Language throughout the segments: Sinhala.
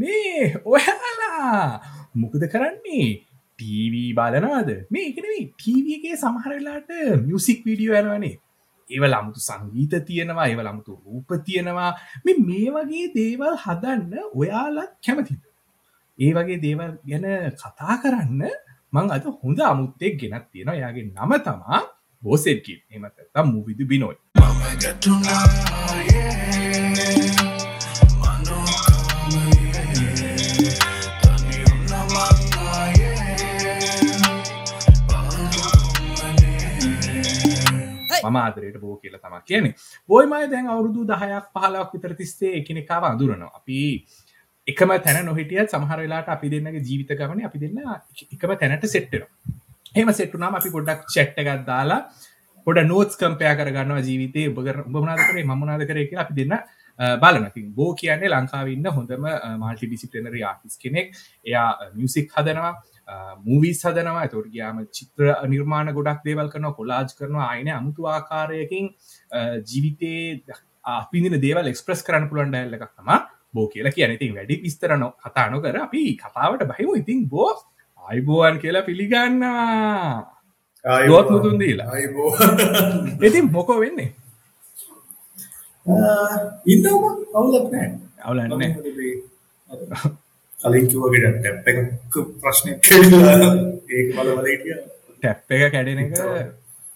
මේ? ඔයාලා! මොකද කරන්නේ? ටීවී බලනවාද? මේ එකනවේ ටීවගේ සමහරලාට මියසික් විඩියෝ යනවනේ. ඒව ලමුතු සංගීත තියෙනවා ඒව ලමුතු රූප තියෙනවා. මේ මේ වගේ දේවල් හදන්න ඔයාලත් කැමතිද? ඒ වගේ දේවල් ගැන කතා කරන්න මං අද හොඳ අමුත්තෙක් ගෙනත් තියෙන යාගේ නම තමා බෝසෙක්කින් එමතත්තම් මුවිදු බිනොයි මම ආදරයට බෝ කියලා තම කියන්නේ. බොයිමය දැන් අවුරුදු දහයක් පහලක් විතර තිස්සේ එකනෙකාව අඳුරනවා අපි එකම තැන නොහිටියත් සමහර වෙලාට අපි දෙන්නගේ ජීවිත ගමන අපි දෙන්න එකම තැනට සෙට්ටෙන හෙම සෙට්ටුනාම අපි පොඩ්ඩක් චැට්ටගත් දාලා පොඩ නෝස් කම්පයා කරගන්නවා ජීවිතය උබගර උබමනාද කරේ මනාද කරේ කියලා අපි දෙන්න බලනති බෝ කියන්නේ ලංකාවන්න හොඳම මල්ටි ඩිසිපලනරි ආටිස් කෙනෙක්. එයා මියසික් හදනවා. මූවිස් හදනවා. තොට ගයාම චිත්‍ර නිර්මාණ ගොඩක් දේවල් කරන කොලාජ් කරනවා අයින අමුතු ආකාරයකින් ජීවිතේ අපිදින දේවල් එක්ස්ප්‍රස් කරන්න පුළන්ඩ එල්ලක් තම බෝ කියලා කියන ඉතින් වැඩි විස්තරන කතා නොකර අපි කතාවට බහිමු. ඉතින් බෝ අයිබෝවන් කියලා පිළිගන්නවා. ගොත් මුතුන් දීලා. ඉතින් මොකෝ වෙන්නේ? ඉන්න අවුලක් නෑ. අවුලන්න කලින් කිව්වගේ ටැප් එක ප්‍රශ්නයක් කියලා ඒක බලවල හිටියා ටැප් එක කැඩෙන එක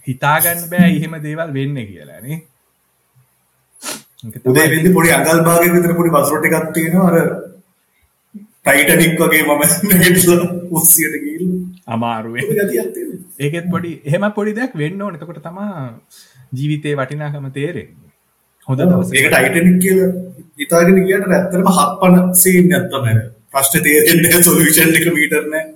හිතාගන්න. බෑ එහෙම දේවල් වෙන්න කියලානේ උදේ වෙද්දි පොඩි අඟල් භාගයක විතර පොඩි වතුර ටිකක් තියෙනවා. අර ටයිටනික් වගේ මම නැගිටලා උස්සියට ගිහිල්ලා. අමාරුවේ ඒකෙත් පොඩි එහෙම පොඩි දෙයක් වෙන්න ඕන. එතකොට තමා ජීවිතේ වටිනාකම තේරෙන්නේ. හොඳ දවස ඒක ටයිටනික් කියලා හිතාගෙන ගියට ඇත්තටම හත්පන සීන් එකක් තමයි ප්‍රශ්න තේරෙන්නේ සොලියුෂන් එක මීටර් නෑ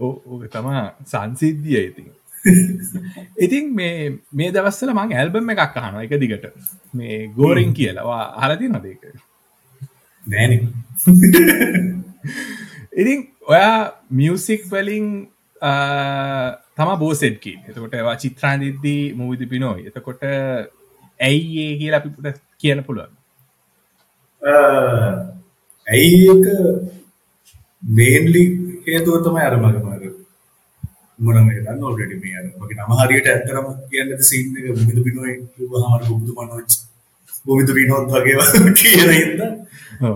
ඕක තමා සංසිද්ධිය ඉතින්. ඉතින් මේ මේ දවස්සල මං ඇල්බම් එකක් අහනවා එක දිගට. මේ ගෝරින් කියලවා හලති නොදක නෑන. ඉතින් ඔයා මියසික් වලින් තම බෝසෙඩ්කි එතකොට ඒවා චිත්‍රාන්දිද්දී මුවිදි පිනෝයි එතකොට ඇයි ඒ කියලා අපිට කියන්න පුළුවන් ඇයි එක මේන්ලි හේතුව තමයි අර මගේ මගේ මොන මේ දන්න ඔල්රෙඩි මේ අර මගේ නම හරියට ඇත්තරම කියන්නද සීන් එක බුදුද පිනෝයි කිව්වහම අර බුදු මනෝජ් බුදු විනෝද් වගේ කියන හින්දා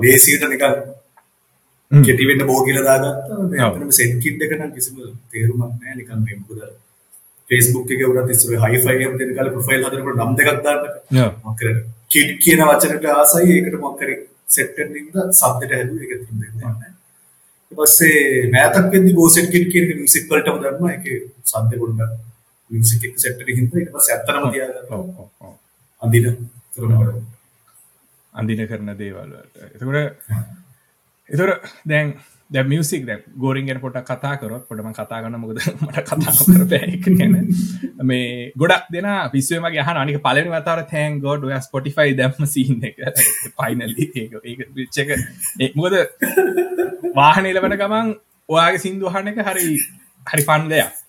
දේශීයට නිකන් කෙටි වෙන්න බෝ කියලා දාගත්තා. මේ අපිටම සෙට් කිට් එක නම් කිසිම තේරුමක් නැහැ. නිකන් මේ මොකද Facebook එකේ උනත් ඉස්සර හයි ෆයි එකක් දෙන කාලේ ප්‍රොෆයිල් හදනකොට නම් දෙකක් දාන්න. මොකද කිඩ් කියන වචනට ආසයි. ඒකට මොකක් හරි සෙට් එකකින් ඉඳලා සබ්දට හැදුවා ඒක තුන් දෙන්නේ නැහැ ඊට පස්සේ මෑතක් වෙද්දි බෝසෙට් කිඩ් කියන මියුසික් වලටම දැම්මා ඒකේ සද්ද පොඩ්ඩක් මියුසික් එක සෙට් එකකින් ඊට පස්සේ ඇත්තටම තියාගත්තා ඔව් ඔව් ඔව් අඳින කරනකොට අඳින කරන දේවල් වලට එතකොට එතකොට දැන් දැ මියසික් දැ ගෝරින් ගැන පොට කතා කරොත් පොටම කතා ගන්න මොකද මට කතා කර පැක ගැන. මේ ගොඩක් දෙන පිස්වමගේ හන අනික පලන වතර තැන් ගොඩ ඔය ස්පොටිෆයි දැම්ම සින්න එක. පයිනල්ලි විච්චක මොකද වාහනේල වන ගමන් ඔයාගේ සිින්දුහන එක හරි හරි පන් දෙයක්.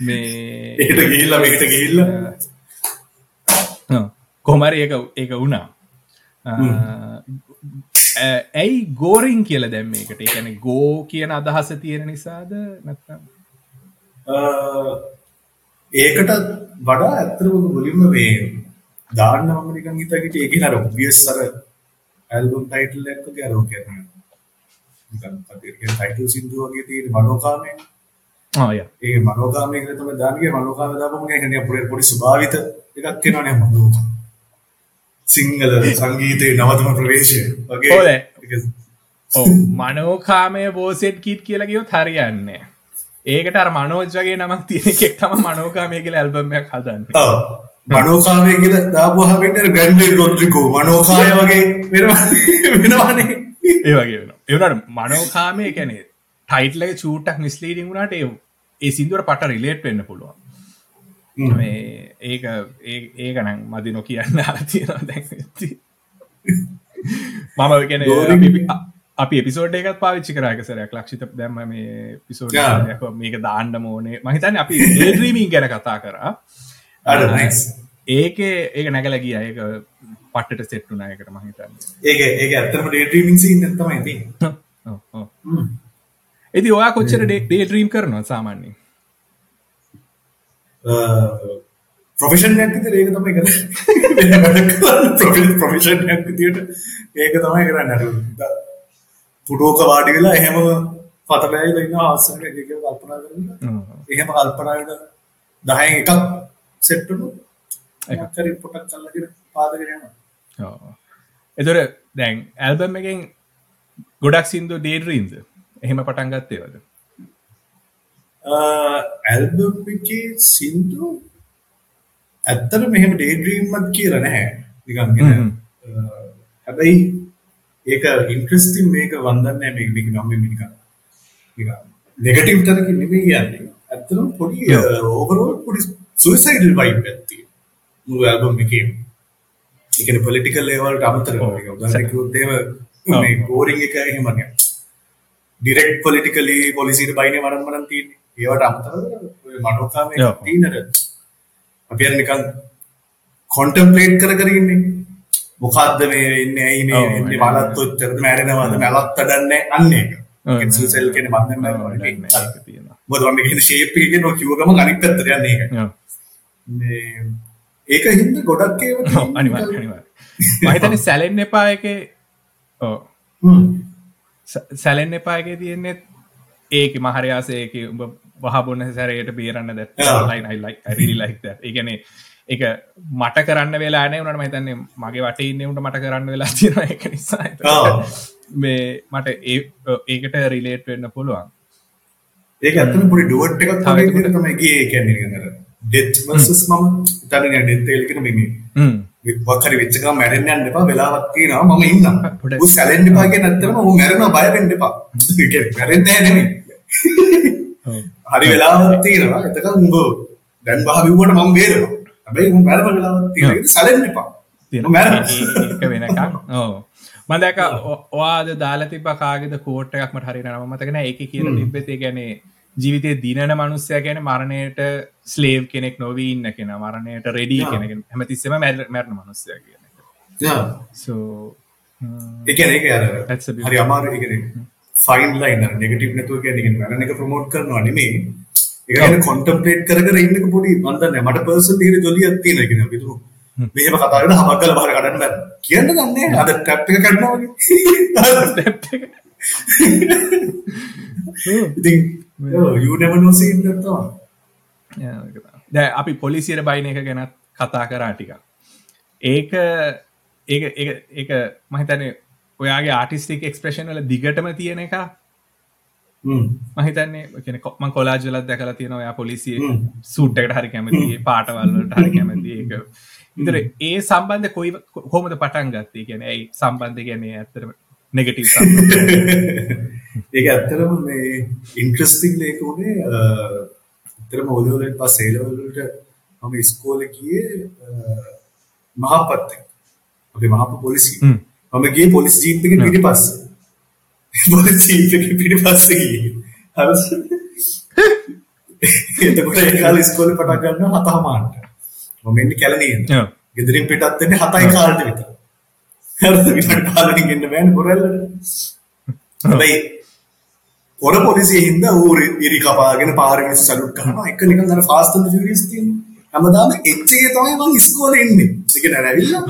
මේ ඒට ගිල්ල මේට ගිල්ල කොමර ඒක ඒක වුණා ඇයි ගෝරින් කියල දැම්ම එකට එකන ගෝ කියන අදහස තියෙන නිසාද? නැත්තම් ඒකට වඩා ඇත්තරම මුලින්ම මේ දාන්න මම නිකන් හිතකට ඒක නර ඔබ්වියස් අර ඇල්බම් ටයිටල් එකක ගරෝ පදිරිය ටයිටල් සින්දුව වගේ තියෙන මනෝකාමයේ. ඒ මනෝකාමයේ තමයි දාන්නේ. මනෝකාම දාපම කියන්නේ පොඩි පොඩි ස්වභාවිත එකක් වෙනවනේ මනෝකාම සිංහල සංගීතයේ නවතම ප්‍රවේශය. වගේ මනෝකාමය බෝසෙට් කිට් කියලගියොත් හරියන්නේ ඒකට අර මනෝජ් වගේ නමක් තියෙන එකෙක් තම මනෝකාමය කියල ඇල්බමයක් හදන්න. මනෝකාමය කියල දාපුහාට ගැන්ඩ රොද්රිකෝ මනෝකාය වගේ වෙනවානේ. ඒ වගේ වෙන එවනට මනෝකාමය කැනේ ටයිට්ලක චූටක් මිස්ලීඩිං වුණට ඒ සිදුවට පට රිලේට් වෙන්න පුළුවන්. මේ ඒක ඒකනම් මදි නො කියන්න තියෙනවා දැ මම ගැන අපි එපිසෝඩ් එකත් පාවිච්චි කරයකසරයක් ලක්ෂිත දැම්ම මේ පිසෝඩ මේක දාණ්ඩ මෝනේ මහිතන් අපි ඒද්‍රීමීන් ගැන කතා කරා. ඒක ඒක නැගල ගිය. ඒක පට්ට සෙට්ටුනා එකට මහිතන්න ඒක ඒක ඇත්තම ඩේටීමින් තමයි ඇති ඔයා කොච්චර ඩේ ්‍රීම් කරනවා සාමාන්‍ය ප්‍රොෆෙෂන් ඇතිත ඒක තමයි කර ප්‍රොෆෙෂන් ඇතිට ඒක තමයි කරන්න. පුටෝක වාඩි වෙලා එහෙම පතබෑල ඉන්න ආසන එක කල්පනා කරන්න එහෙම කල්පනාට දහය එකක් සෙට්ටනු එකරි පොටක් කල්ලගෙන පාදකරයන එතොර දැන් ඇල්බම් එකෙන් ගොඩක් සිින්දු ඩේඩරීන්ද එහෙම පටන් ගත්තේවද ඇල්බම් එක සිින්දු ඇත්තට මෙහෙම ඩේඩරීම්මත් කියල නැහැ. නිකන්ගෙන හැබැයි ඒක ඉන්ට්‍රස්ටිම් මේක වන්දන්න මේ මේක නම්ම මිනික නෙගටීව් තරක නෙමේ කියන්නේ ඇත්තනම් පොඩි ඕවරෝල් පොඩි සුයිසයිඩල් වයිබ් ඇත්ති මුළු ඇල්බම් එකේ එකන පොලිටිකල් ලේවල්ට අමතර උදාහරණයකුත් ඒව මේ බෝරිං එක එහෙමනේ ඩිරෙක්ට් පොලිටිකලි පොලිසිට බයින වරන් වරන් තියෙන්නේ. ඒවට අමතර මනෝකාමය තියෙනට අපි අර නිකන් කොන්ටම්ප්ලේට් කර කර ඉන්නේ. මොකද්ද මේ ඉන්නේ ඇයි මේ ඉන්නේ? මලත් ඔච්චරද මැරෙනවද මලත් අඩන්නේ අන්න. ඒක කින්සල් සෙල් කියන්නේ මම දැන් මොකද මම කියන්නේ ෂේප් එක කියන කිව්ව ගමන් අනිත් පැත්තට යන්නේ ඒක. මේ ඒක හින්දා ගොඩක් ඒවා අනිවාර්ය අනිවාර්ය මම හිතන්නේ සැලෙන්න එපා එකේ ඔව්. සැලෙන්න එපා එකේ තියෙන්නේ ඒක මහරයාසයක උඹ වහබොන්න සැරයට බේරන්න ද ලයි ලයික් ඒගැන එක මට කරන්න වෙලාන උනට මතන්නේ මගේ වට ඉන්නවට මට කරන්න වෙලා තින එක නිසා. මේ මට ඒ ඒකට රිලේට් වෙන්න පුළුවන්. ඒක ඇතන පොඩි ඩුවට් තවකට තමයිගේ කැන්නේ ඩෙත් වර්සස් මම තන ඩෙත්තේල්කට මෙමි වකර විච්චක මැරෙන් යන්න එපා. වෙලාවක් තියෙනවා. මම ඉන්නම්. උ සැලෙන්ඩ එපාගේ නැත්තම ඌ මැරෙනවා. බය වෙන්න එපා. මැරෙන්නේ නෙමෙයි හරි වෙලාවක් තියෙනවා. එතකන් උඹ දැන් බහ බිව්වට මම බේරෙනවා. හැබැයි උඹ මැරෙන වෙලාවක් තියෙනවා. සැලෙන්න එපා. ඒක වෙනකම් ඕ මදක ඔවාද දාලා තිබ කාගෙද කෝට් එකක් මට හරි නම මතකන ඒක කියලා තිබෙතේ ගැනේ ජීවිතය දිනන මනුස්්‍යය ගැන මරණයට ස්ලේව් කෙනෙක් නොවී ඉන්න කෙන. මරණයට රෙඩිය කෙනෙක. හැමතිස්සම මැර මැරණ මනුස්්‍යය කියන සෝ එක හරි අමාරු ෆයින් ලයින් නෙගටිව් නැතුව කියන්නේ මරණ එක ප්‍රොමෝට් කරනවා නෙමෙයි. ඒක ගැන කොන්ටම්ප්ලේට් කර කර ඉන්නක පොඩි මන් දන්නේ මට පර්සනලි හිරි ජොලියක් තියෙනවා කියන විදිහට මෙහෙම කතා කරන හමක් කරලා බහර කඩන්න බෑ. කියන්න දන්නේ අද ටැප් එක කඩනවා වගේ. ඉතින් you never know seen that දැන් අපි පොලිසියට බයින එක ගැනත් කතා කරා ටිකක්. ඒක ඒක ඒක මහිතන්නේ ඔයාගේ ආටිස්ටික් එක්ස්ප්‍රේෂන් වල දිගටම තියෙන එක? මහිතන්නේ කෙන කොක්ම කොලාජලත් දැකලා තියෙන ඔයා පොලිසිය සුට්ටකට හරි කැමති පාටවල්ලට හරි කැමති එක ඉතර ඒ සම්බන්ධ කොයි හොමද පටන් ගත්තේ? කියන ඇයි සම්බන්ධ ගැන ඇතරම නෙගටව ඒක ඇත්තරම මේ ඉන්ට්‍රස්ටික් ලේක වුණේ ඇතරම ඔලවලට පස් සේලවලට මම ස්කෝල කියේ මහපත්ත අපේ මහප පොලිසි මම ගියේ පොලිස් ජීප් එකේ පිටිපස්සේ. පොලිස් ජීප් එකේ පිටිපස්සේ ගියේ. හරි. එතකොට ඒ කාලේ ඉස්කෝලේ පටන් ගන්නවා හතමාරට මම එන්නේ කැලණියෙන්. ගෙදරින් පිටත් වෙන්නේ හතයි කාලට විතර හරිද විතර පාලනින් එන්න බෑනේ පොරල්ලට. හැබැයි පොර පොලිසිය හින්දා ඌ ඉරි කපාගෙන පාරේ සලුට් කරනවා එක නිකන් අර ෆාස්ට් ඇන්ඩ් ෆියුරියස් තියෙනවා හැමදාම එච් එකේ තමයි මම ඉස්කෝලේ ඉන්නේ ඒක නෑ ඇවිල්ලා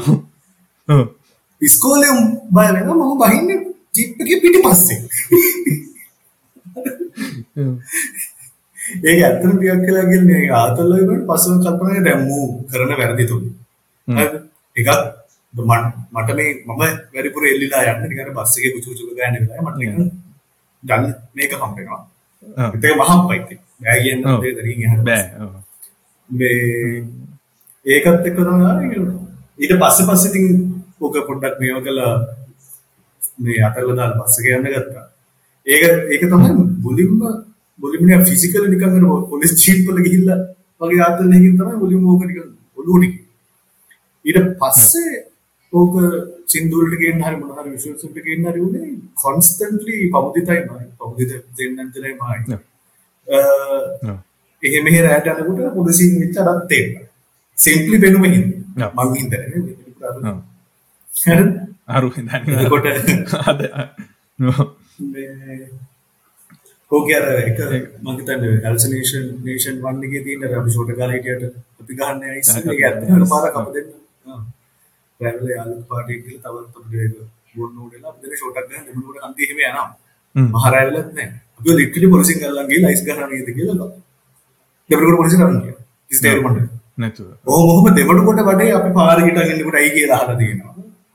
ඉස්කෝලේ බය වෙනවා මම බහින්නේ ජිප් එකේ පිටිපස්සේ. ඒක ඇත්තටම ටිකක් කියලා කියන්නේ ආතල් වලට පස්සෙන් කල්පනා කරලා දැන් මූ කරන වැරදි තුන. හරිද? එකක් මට මේ මම වැඩිපුර එල්ලිලා යන්න නිකන් බස් එකේ කුචු කුචු ගාන වෙලාවේ මට නිකන් දැන් මේක හම්බ වෙනවා. ඒක මහම්පයි. බෑ කියන්නේ දෙයක් දරින් යහන්න බෑ. මේ ඒකත් එක්ක තමයි ඊට පස්සේ පස්සේ ඉතින් ඕක පොඩ්ඩක් මේව කළා. මේ අතල්ලා දාලා බස් එක යන්න ගත්තා. ඒක ඒක තමයි මුලින්ම මුලින්ම ෆිසිකල් නිකන් අර පොලිස් ජීප් වල ගිහිල්ලා වගේ ආතල් එකකින් තමයි මුලින්ම ඕක නිකන් ඔළුවට ඊට පස්සේ ඕක සින්දුවලට ගේන්න හරි මොන හරි විෂුවල්ස් වලට ගේන්න හරි උනේ කොන්ස්ටන්ට්ලි පමුදිතයි මයි පමුදිත දෙන්නන්තරයි මයි එහෙම මෙහෙ රැට යනකොට පොලිසියෙන් වෙච්ච අරත් තේරෙනවා සිම්පලි පෙනුමහින් ඔව්. මං හින්ද ඔව්. අරු එතකොට අද ඕක අර එක මංහිතන්න ඇල්සනේෂන් නේෂන් වන්නගේ තියන අපි ෂෝට කාලටයට අපි ගහන්න ඇ පාර කප දෙන්න. රැවල යාල පාටය තවත් බොන්නඩලා දෙන ෂෝටක් ගන්න. දෙමට අන්තිහෙම යනම් මහරැවලත් නෑ අපි ලික්ටි පොලිසි කරලන්ගේ ලයිස් කරනද කියලා දෙකට පොලිසි කරන්න ස්තේරමට නැතුව. ඕ මොහම දෙමට කොට වඩේ අපි පාරගිට ගන්නකට අයි කියලා හල තියෙනවා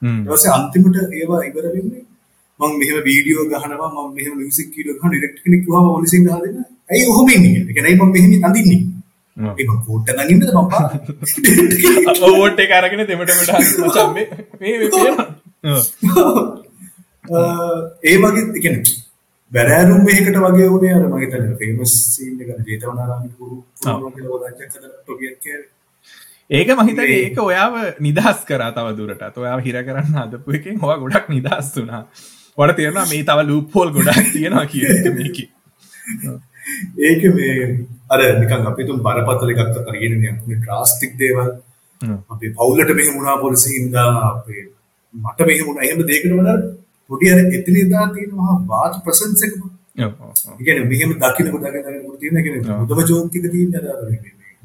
ඊට අන්තිමට ඒවා ඉවර වෙන්නේ මම මෙහෙම වීඩියෝ ගහනවා මම මෙහෙම මියුසික් වීඩියෝ ගහන ඩිරෙක්ටර් කෙනෙක් කිව්වම පොලිසියෙන් ගහලා දෙන්න. ඇයි ඔහොම ඉන්නේ? ඒ කියන්නේ මම මෙහෙම අඳින්නේ. ඒ මම කෝට් එක නගින්නද මම පා. ඕවෝට් එක අරගෙන දෙමටමට මචන් මේ මේ මේ. ඔව්. ඒ වගේ කියන්නේ බැරෑරුම් මේකට වගේ උනේ අර මම හිතන්නේ ෆේමස් සීන් එක ජේතවනාරාමේ පුරු පුරු කියලා වදච්චක් හදලා ටොපියක් කියන්නේ. ඒක මහිතන ඒක ඔයාව නිදහස් කරා තව දුරට ඔයා හිර කරන්න අදපු එකෙන් හොවා ගොඩක් නිදහස් වුනා වට තියෙනවා මේ තව ලූප්පෝල් ගොඩක් තියෙනවා කිය මේක. ඒක මේ අර නිකන් අපි තුන් බරපතල එකක් කරගෙන යන්නේ ඩ්‍රාස්ටික් දේවල්. අපේ පවුලට මෙහෙම වුණා පොලිසිය හින්දා අපේ මට මෙහෙම වුණා. එහෙම දෙයකට වඩා පොඩි අර එතන එදා තියෙන මහා වාච ප්‍රසන්ස් එකම. ඒ කියන්නේ මෙහෙම දකින්නකොට දකින්නකොට තියෙන ඒ කියන්නේ මුදම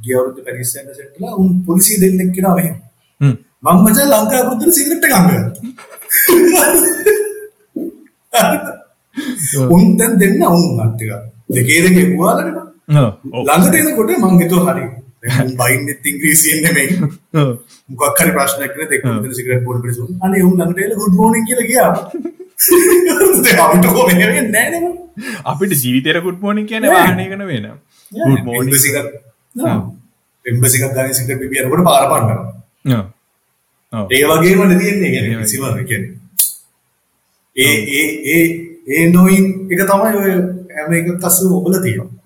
එක ගිය අවුරුද්ද පැරිස් යන සෙට්ලා උන් පොලිසිය දෙන්නෙක් කියනවා මෙහෙම. මම මචං ලංකාවේ පුරුද්දට සිගරට් එක ගන්නවා උන් දැන් දෙන්න උන් අට්ටික දෙකේ දෙකේ පුවාලනේ ළඟට එනකොට මං හිතුවා හරි. දැන් බයින්නෙත් ඉංග්‍රීසියෙන් නෙමෙයි. මොකක් හරි ප්‍රශ්නයක් නේ දෙක විතර සිගරට් බෝල් පිළිසු අනේ උන් ළඟට එලා ගුඩ් මෝර්නිං කියලා ගියා. දැන් අපිට කොහොම වෙන්නේ නැහැ නේ අපිට ජීවිතේර ගුඩ් මෝර්නිං කියන්නේ වාහනයකන වෙන ගුඩ් මෝර්නිං එම්බසි එකක් එම්බසි එකක් ගානේ සිගරට් බිබි යනකොට පාර පන්නනවා. ඒ වගේම නේ තියෙන්නේ කියන්නේ කිසිම කියන්නේ. ඒ ඒ ඒ ඒ නොයින් එක තමයි ඔය හැම එකක් අස්සෙම ඔබලා තියෙනවා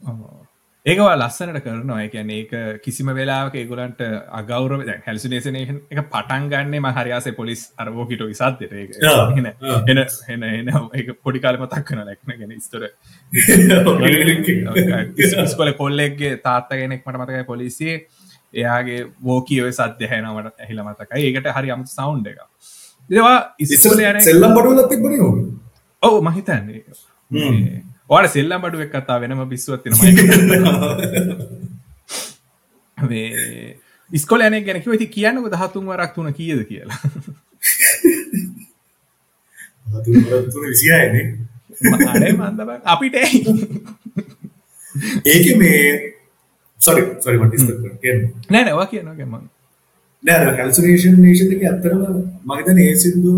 ඒකවා ලස්සනට කරනවා. එකැන ඒක කිසිම වෙලාක ඒගොලන්ට අගෞරව හැල්සිනේෂන එක පටන් ගන්නේ මහරයාසේ පොලිස් අරවෝකිට ඒක එන එන එන එක පොඩි කාල මතක් කන ලැක්න ගෙන ස්තර ස්කොල කොල්ලෙක්ගේ තාත්තගෙනෙක් මට මතකයි පොලිසිේ එයාගේ වෝකීව සද්‍ය හැනවට ඇහිල මතකයි. ඒකට හරි අමතු සවන්් එක ඒවා යන සෙල්ලම් බඩුවලත් තිබ්බනේ ඕක ඔවු මහිතන්නේ ඕට සෙල්ලම් බඩු එක් කතා වෙනම බිස්වත්තින ඉස්කොල යන ගැනක ඇති කියන්නක දහතුන් වරක් තුන කියද කියලා. අපිට ඒක මේ සොරි සොරි මට ඉස්තර කියන්න. නෑ නවා කියනවා ගැම නෑ කැල්සුලේෂන් නේෂන් එක ඇත්තටම මම හිතන්නේ ඒ සින්දු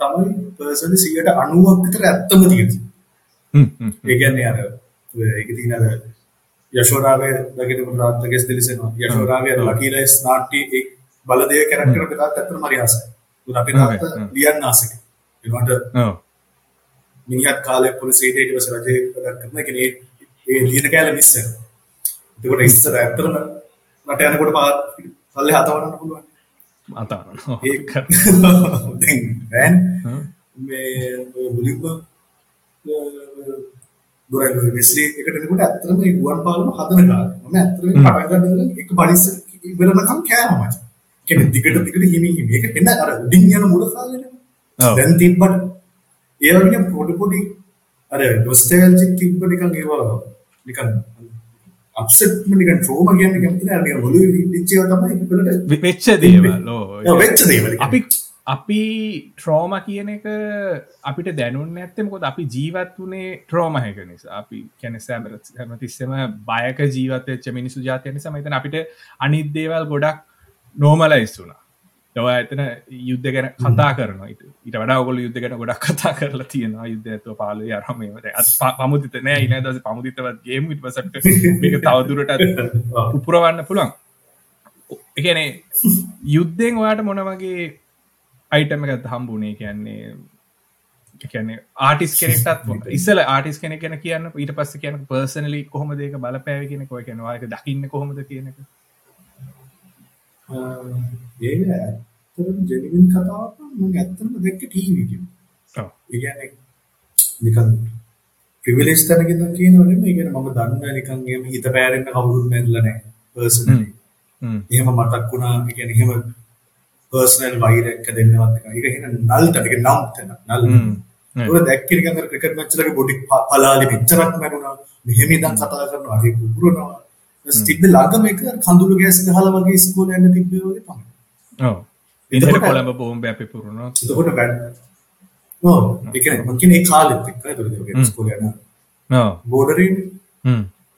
තමයි පර්සනලි 90ක් විතර ඇත්තම තියෙන්නේ ඒ කියන්නේ අර තියෙන අර යශෝරාවේ දකින පුරාත්තකස් දෙලිසෙනවා යශෝරාවේ අර ලකීලයිස් නාට්‍ය ඒ බලදේ කැරක්ටර් එක තාත් ඇත්තටම හරි ආසයි. උන් අපේ තාත්තා ලියන්න ආසයි. ඒකට ඔව් මිනිහත් කාලේ පොලිසියට ඊට පස්සේ රජේ වැඩ කරන කෙනේ ඒ ලියන කැල මිස් වෙනවා. එතකොට ඉස්සර ඇත්තටම රට යනකොට පල්ලේ හතවන්න පුළුවන්. අතාරන ඒක දැන් මේ මුලින්ම ගොරල් වෙස්ලි එකට එනකොට ඇත්තටම මේ ගුවන් පාලම හදන කාලේ. මම ඇත්තටම පටන් ගන්න එක පරිස්ස ඉවරනකම් කෑම මචං. කියන්නේ දිගට දිගට හිමි හිමි. ඒක එන්න අර උඩින් යන මුල කාලේනේ. දැන් තිබ්බට. ඒ වගේ පොඩි පොඩි අර නොස්ටැල්ජික් තිබ්බ නිකන් ඒවා නිකන් අප්සෙට් නිකන් ට්‍රෝමා කියන්නේ කැමති නෑ නිකන් ඔළුවේ ඉච්ච ඒවා තමයි ඒකට වෙච්ච දේවල්. ඕ වෙච්ච දේවල්. අපි අපි ට්‍රෝම කියන එක අපිට දැනුන්න ඇත්තම කොත් අපි ජීවත් වනේ ට්‍රෝමහක නිසා. අපි කැන සෑමරත් හැමතිස්සම බයක ජීවත මිනිසු ජාතය නිසා මතන අපිට අනිදේවල් ගොඩක් නෝමලයිස් වුනා දව ඇතන යුද්ධ ගැන කතා කරන ඉට වඩා ඔගොල යුද්ධ ගැන ගොඩක් කතා කරලා තියෙනවා. යුද්ධ ඇත්ව පාල අරමට පමුදිත නෑ. ඉන දස ඉටවසට එක තවදුරට උපුරවන්න පුළුවන්. එකනේ යුද්ධෙන් ඔයාට මොනවගේ අයිටම එකත් හම්බුනේ කියන්නේ කියන්නේ ආටිස් කෙනෙක්ටත් ඉස්සල ආටිස් කෙනෙ ගැන කියන්න ඊට පස්ස කියන පර්සනලි කොහොම දෙක බලපෑව කියන කොය කියනවාක දකින්න කොහොමද කියනක ඒ ඇත්තටම ජෙනිවින් කතාවක් මම ඇත්තටම දැක්ක ටීවී එකේ. ඔව්. ඒ කියන්නේ නිකන් ප්‍රිවිලේජ් තැනක ඉඳන් කියනවනේ මේ කියන්නේ මම දන්න නිකන් එහෙම හිත පෑරෙන්න කවුරුත් නැල්ල නැහැ පර්සනලි. හ්ම්. එහෙම මතක් වුණා කියන්නේ එහෙම පර්සනල් වෛරයක් දෙන්නවත් එක. ඒක එහෙනම් නල්ට ඒක නම් තැන නල්. ඔය දැක්කේ නිකන් අර ක්‍රිකට් මැච් එකක බොඩි පලාලි මෙච්චරක් මැරුණා. මෙහෙම ඉඳන් කතා කරනවා හරි පුපුරනවා. තිබ්බ ළඟම එක කඳුළු ගෑස් ගහලා වගේ ඉස්කෝලේ යන්න තිබ්බේ වගේ තමයි. ඔව් එතකොට- කොළඹ බෝම්බයක් පිපුරුණා එතකොට වැඩ ඔව් ඒ කියන්නේ මම කියන්නේ කාලෙත් එක්ක හ්ම්. ඉස්කෝලේ යන ඔව් බෝඩරින්.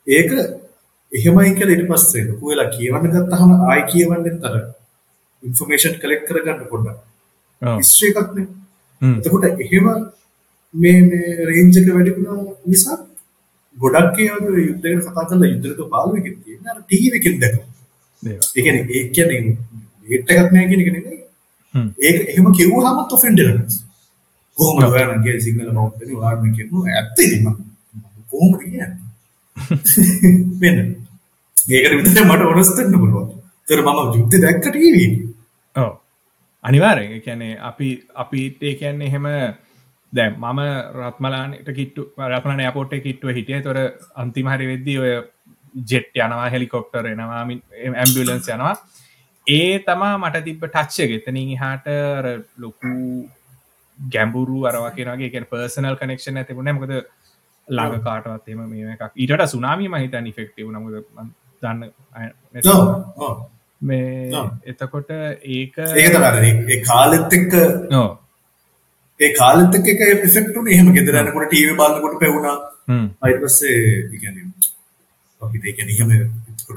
ඒක එහෙමයි කියලා ඊට පස්සේ ලොකු වෙලා කියවන්න ගත්තාම ආයි කියවන්නෙත් අර ඉන්ෆර්මේෂන් කලෙක්ට් කරගන්න පොඩ්ඩක්. හිස්ටරි එකක් නේ. හ්ම්. එතකොට එහෙම මේ මේ රේන්ජ් එක වැඩි වුණා නිසා ගොඩක් ඒ වගේ යුද්ධ ගැන කතා කරලා යුද්ධයක පාළුවකින් තියෙන අර ටීවී එකෙන් දැකලා. ඒ කියන්නේ ඒ කියන්නේ ඒට් එකක් නැහැ කියන එක නෙමෙයි. හ්ම්. ඒක එහෙම කිව්වහම ඔෆෙන්ඩ් වෙනවා කොහොමද ඔයාලා කියන්නේ සිංහල බෞද්ධනේ ඔයාලා කියනවා ඇත්ත ඉතින් මම කොහොමද කියන්නේ? මෙන්න. ඒකට විතර මට ඔනස් වෙන්න පුළුවන් ඒතර මම යුද්ධ දැක්ක ටීවී එකේ අනිවාර්යෙන් ඒ කියන්නේ අපි අපිට ඒ කියන්නේ එහෙම දැන් මම රත්මලානට කිට්ටු රත්මලාන එයාපෝට් එකේ කිට්ටුව හිටියේ. ඒතොර අන්තිම හරි වෙද්දී ඔය ජෙට් යනවා හෙලිකොප්ටර් එනවා ඇම්බියුලන්ස් යනවා. ඒ තමා මට තිබ්බ ටච් එක. එතනින් එහාට අර ලොකු ගැඹුරු අර වගේ වගේ කියන්නේ පර්සනල් කනෙක්ෂන් එක තිබුණේ නැහැ. මොකද ළඟ කාටවත් එහෙම මේ එකක්. ඊට ඉෆෙක්ටිව් වුණා. මොකද මම දන්න මේ. එතකොට ඒක ඒ- ඒ කාලෙත් එක්ක ඔව්. ඒ කාලෙත් එක්ක ඒක ඉෆෙක්ට් උනේ. එහෙම ගෙදර යනකොට ටීවී බලනකොට හ්ම්. ඊට පස්සේ කියන්නේ අපි කියන්නේ එහෙම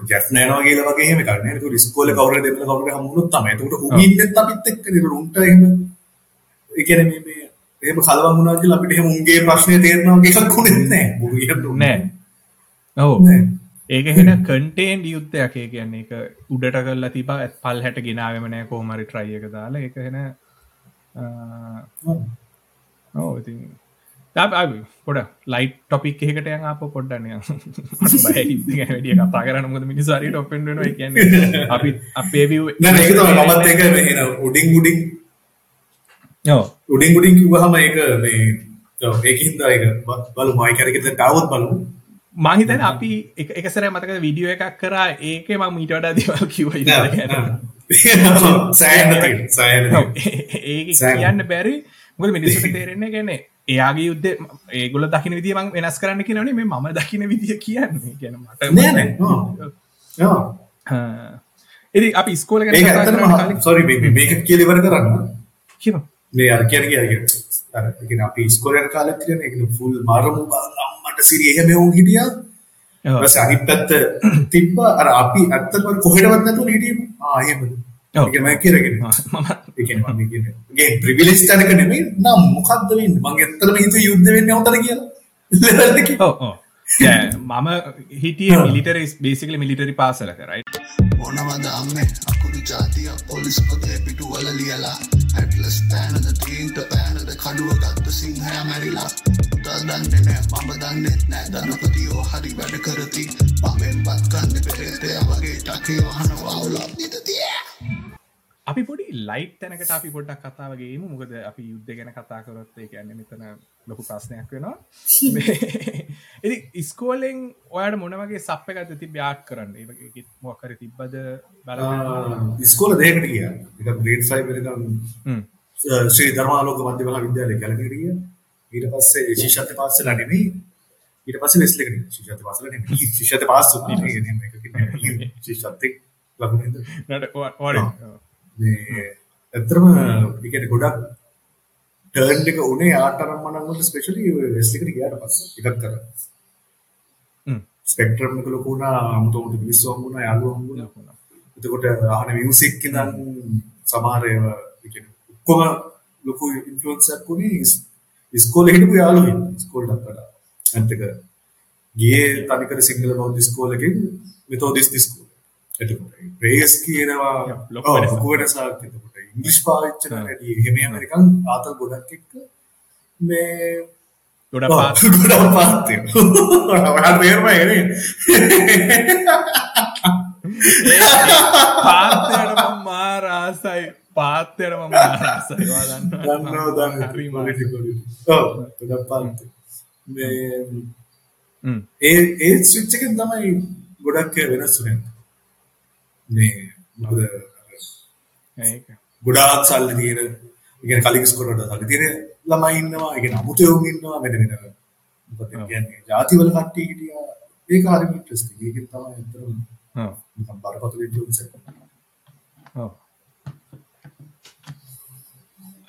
ජැෆ් නෑනවා කියලා වගේ එහෙම එකක් නෑ ඒක ඉස්කෝලේ කවුරුහරි දෙන්න කවුරුහරි හම්බුනොත් තමයි. ඒකට උන් ඉන්නෙත් අපිත් එක්ක නේ උන්ට එහෙම ඒ කියන්නේ මේ මේ එහෙම කලවම් වුණා කියලා අපිට එහෙම උන්ගේ ප්‍රශ්නේ තේරෙනවා එකක් උනේත් නෑ. කියන්නේ නෑ. ඔව් නෑ ඒක හෙන කන්ටේන් යුද්ධයක්. ඒ කියන්නේ එක උඩට කල්ලා තිබ පල් හැට ගෙනාවම නෑ කෝමරි ට්‍රයි එක දාලා. එක හෙන ඕ ඉතින් පොඩ ලයිට් ටොපික් එකට යන් අප පොඩ්ඩනය වැඩිය කතා කරන්න. මුද මිනිසාරට ඔපෙන්ඩන කියන්න අපි අපේ විව් නෑ ඒක තමයි මමත් ඒක මේ එන උඩින් ඕ උඩින් උඩින් කිව්වහම ඒක මේ ඔව් ඒකින්ද ඒක බ- බලමු මයි කරගෙන් තාවත් බලමු මහිතන අපි එක- එකසර මතක විඩියෝ එකක් කරා ඒක ම මීට වඩා දේවල් කිව සෑම. කියන්න බැරි. මුද මිනිසට තේරෙන්නේ ගැන එයාගේ යුද්ධ ඒගොල දකින විදිිය මං වෙනස් කරන්න කියනනේ මේ මම දකින විදිිය කියන්නේ ගැන. එදි අපි ස්කෝල සෝරි මේක කියලා ඉවර කරන්න. කිව මේ අර කියන කියන අර කියන්නේ අපි ඉස්කෝලේ යන කාලෙත් කියන ඒක ෆුල් මරමු අම්මට සිරි එහෙම වුන් හිටියා. ඊපස්සේ අනිත් පැත්ත තිබ්බ. අර අපි ඇත්තටම කොහෙටවත් නැතුව හිටියේ ආ එහෙමද ඔව්. ඒක මම කියරගෙන මම ඒ කියන්නේ මම කියන්නේ. ගේ ප්‍රිවිලේජ් තැනක නෙමෙයි නම් මොකද්ද වෙන්නේ? මම ඇත්තටම හිතුවේ යුද්ධ වෙන්නේ උන්ටද කියලා. ලෙවල් එකේ. ඕ ඕ මම හිටිය මිලිටරි බේසිකල මිලිටරි පාසල කරයි ඕනමද අම්මේ? අකුරු ජාතිය පොලිස් පොතේ පිටුවල ලියලා ඇටලස් පෑනද තීන්ට පෑනද කඩුව ගත්ත සිංහය මැරිලා. පුතා දන්නේ නෑ මම දන්නෙත් නෑ ධනපතියෝ හරි වැඩ කරති. මමෙන් බත්කන්න පෙරේතය වගේ ටකේ වහන වවුලා. නිතතිය අපි පොඩි ලයිට් තැනකට අපි පොඩ්ඩක් කතාවගේම මොකද අපි යුද්ධ ගැන කතා කරොත් ඒ කියන්නේ මෙතන ලොකු ප්‍රශ්නයක් වෙනවා. එති ඉස්කෝලෙන් ඔයාට මොනවගේ සප්ප ගත ති ්‍යාට් කරන්න. ඒ මොකර තිබ්බද? බල ඉස්කෝල දෙකට ග්‍රේඩ් 5 වෙනකම් ශ්‍රී ධර්මාලෝක මධ්‍ය මහා විද්‍යාලය කැලණියට ගියා. ඊට පස්සේ ශිෂ්‍යත්ව පාස් වෙලා නෙමෙයි. ඊට පස්සේ වෙස්ලි එකට ගියා ශිෂ්‍යත්ව පාස් වෙලා නෙමෙයි මේ ඇත්තටම ඒ කියන්නේ ගොඩක් ටර්න් එක උනේ ආටරම් මනම් වලට ස්පෙෂලි වෙස්ලි එකට ගියාට පස්සේ. එකක් කරා. ස්පෙක්ට්‍රම් එක ලොකු වුණා අමුතොමුතු මිනිස්සු හම්බුණා යාළුවෝ හම්බුණා එතකොට අහන මියුසික් ඉඳන් සමහර ඒවා කියන්නේ ඔක්කොම ලොකු ඉන්ෆ්ලුවන්ස් එකක් උනේ ඉස්- ඉස්කෝලේ හිටපු යාළුවෝ ඉස්කෝලේට වඩා. අන්තික ගියේ තනිකර සිංහල බෞද්ධ ඉස්කෝලේකින් මෙතෝදිස්ට් ඉස්කෝලේ එතකොට ප්‍රේස් කියනවා ලොකු වෙනසක්. එතකොට ඉංග්‍රීසි පාවිච්චි කරන හැටි එහෙම නිකන් ආතල් ගොඩක් එක්ක මේ ගොඩ ඔව්, පාත් ගොඩක් පාත් වෙනවා. ඔයාලට තේරුණා නේ? පාත්තයට මාරාසයි පාත්තයට මම ආරාසයි දන්නවා දන්නවා. ඔව්, ගොඩක් පාත්. මේ ඒ ඒ ස්විච් එකෙන් තමයි ගොඩක් වෙනස් වෙන්නේ. මේ මොකද ගොඩාක් සල්ලි තියෙන ඉගෙන කලින් ස්කොලට සල්ලි තියෙන ළමයි ඉන්නවා ඉගෙන අමුතුයෝ ඉන්නවා වෙන වෙන මොකද කියන්නේ ජාතිවල කට්ටිය හිටියා ඒක හරිම ඉන්ට්‍රස්ටිං ඒකෙන් තමයි අතරම ඔව්. නිකන් බරපතල එක. ඔව්.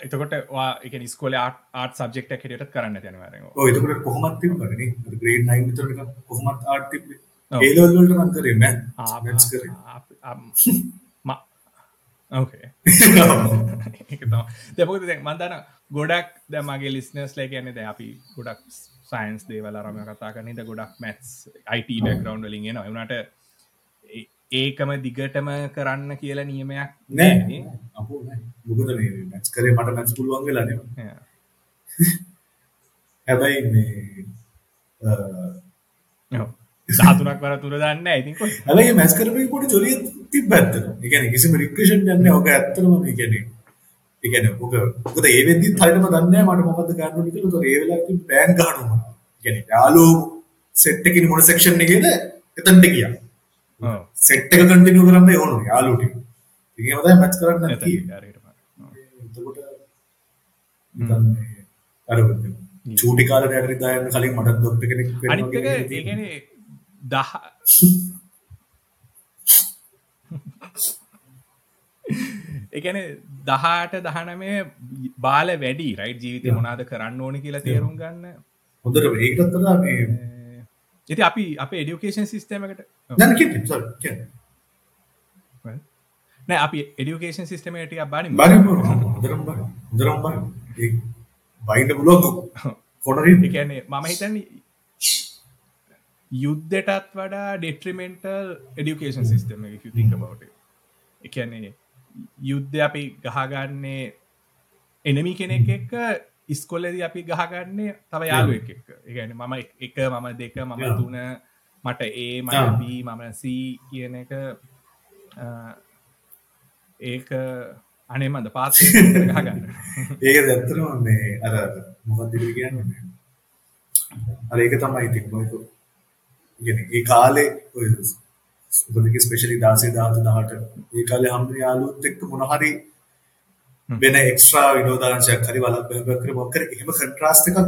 එතකොට එක ස්කෝල ආට සබෙක්ට හැටියට කරන්න යනවාර එතකොට කොහොමත් තිබුණානේ නේ. ග්‍රේඩ් 9 විතර නිකන් කොහොමත් ආර්ට් තිබ්බේ. ඔව්. ඒ ලෙවල් වලට මම කරේ මැත්ස් කරේ ඕකේ දෙපක මන්දන ගොඩක් ද මගේ ලිස්නස් ලයි කියන්න ද අපි ගොඩක් සයින්ස් දේවල රම කතා කනද ගොඩක් මැත්ස් අයිට බැක්රවන්් වලින් ගෙන වනට ඒකම දිගටම කරන්න කියලා නියමයක් නෑ. අපෝ නෑ. මොකද මේ මැත්ස් කරේ මට මැත්ස් පුළුවන් වෙලා නේ හැබැයි සාතුනක් වර තුර දන්න කොයි හැබැයි මැත්ස් කරපු පොඩි ජොලිය තිබ්බ ඇත්තට. ඒ කියන්නේ කිසිම රික්‍රේෂන් යන්නේ ඔක ඇත්තටම මේ කියන්නේ ඒ කියන්නේ ඔක මොකද ඒ වෙද්දිත් හරියටම දන්නේ මට මොකද්ද ගන්න ඕනේ කියලා. ඒතකොට ඒ වෙලාවට තිබ්බ බෑන් ගහනවා මම. ඒ කියන්නේ යාළුවෝ සෙට් එකේ මොන සෙක්ෂන් එකේද? එතනට ගියා. සෙට් එක කන්ටිනියු කරන්න ඕනේ එහෙම තමයි මැච් කරන්න මේ අර චූටි කාලේ යටරි දායන්න කලින් මට ડોක්ටර් කෙනෙක් වෙන්න අනිත්තක දහ එකන දහට දහනමේ බාල වැඩි රයි් ජීවිත මොනාද කරන්න ඕන කියලා තේරුම් ගන්න. වඩා මේ ඇති අපි අප එඩියුකේෂන් සිිස්ටමකට කියන්නේ නෑ අපි එඩියුකේෂන් සිිස්ටමට බනි වයින්ඩ පුළුවන් කොනරින් එකන්නේ මම හිතන්න යුද්ධටත් වඩා ඩෙට්‍රිමෙන්ටල් එඩියුකේෂන් සිිස්ටම තිංක බවට එකන්නේ යුද්ධ අපි ගහගන්නේ එනමි කෙනෙක් එක්ක ඉස්කොල්ලද අපි ගහගන්නේ තව යාලු එක එකන මම එක මම දෙක මම. තුන මට ඒ. මබී මම සී කියන එක ඒක අනේ මද පාත් ගහගන්න ඒක ඇත්තටම මේ අර මොකක්ද කියලා කියන්නේ මේ අර ඒක තමයි ඉතින් මොකද කියන්නේ ඒ කාලේ ඔය සුබදික ස්පෙෂලි 16 17 18 ඒ කාලේ හම්බ යාළුවොත් එක්ක මොන හරි වෙන එක්ස්ට්‍රා විනෝදාංශයක් හරි බහබ කර මොකක් කර. එහෙම කන්ට්‍රාස්ට් එකක්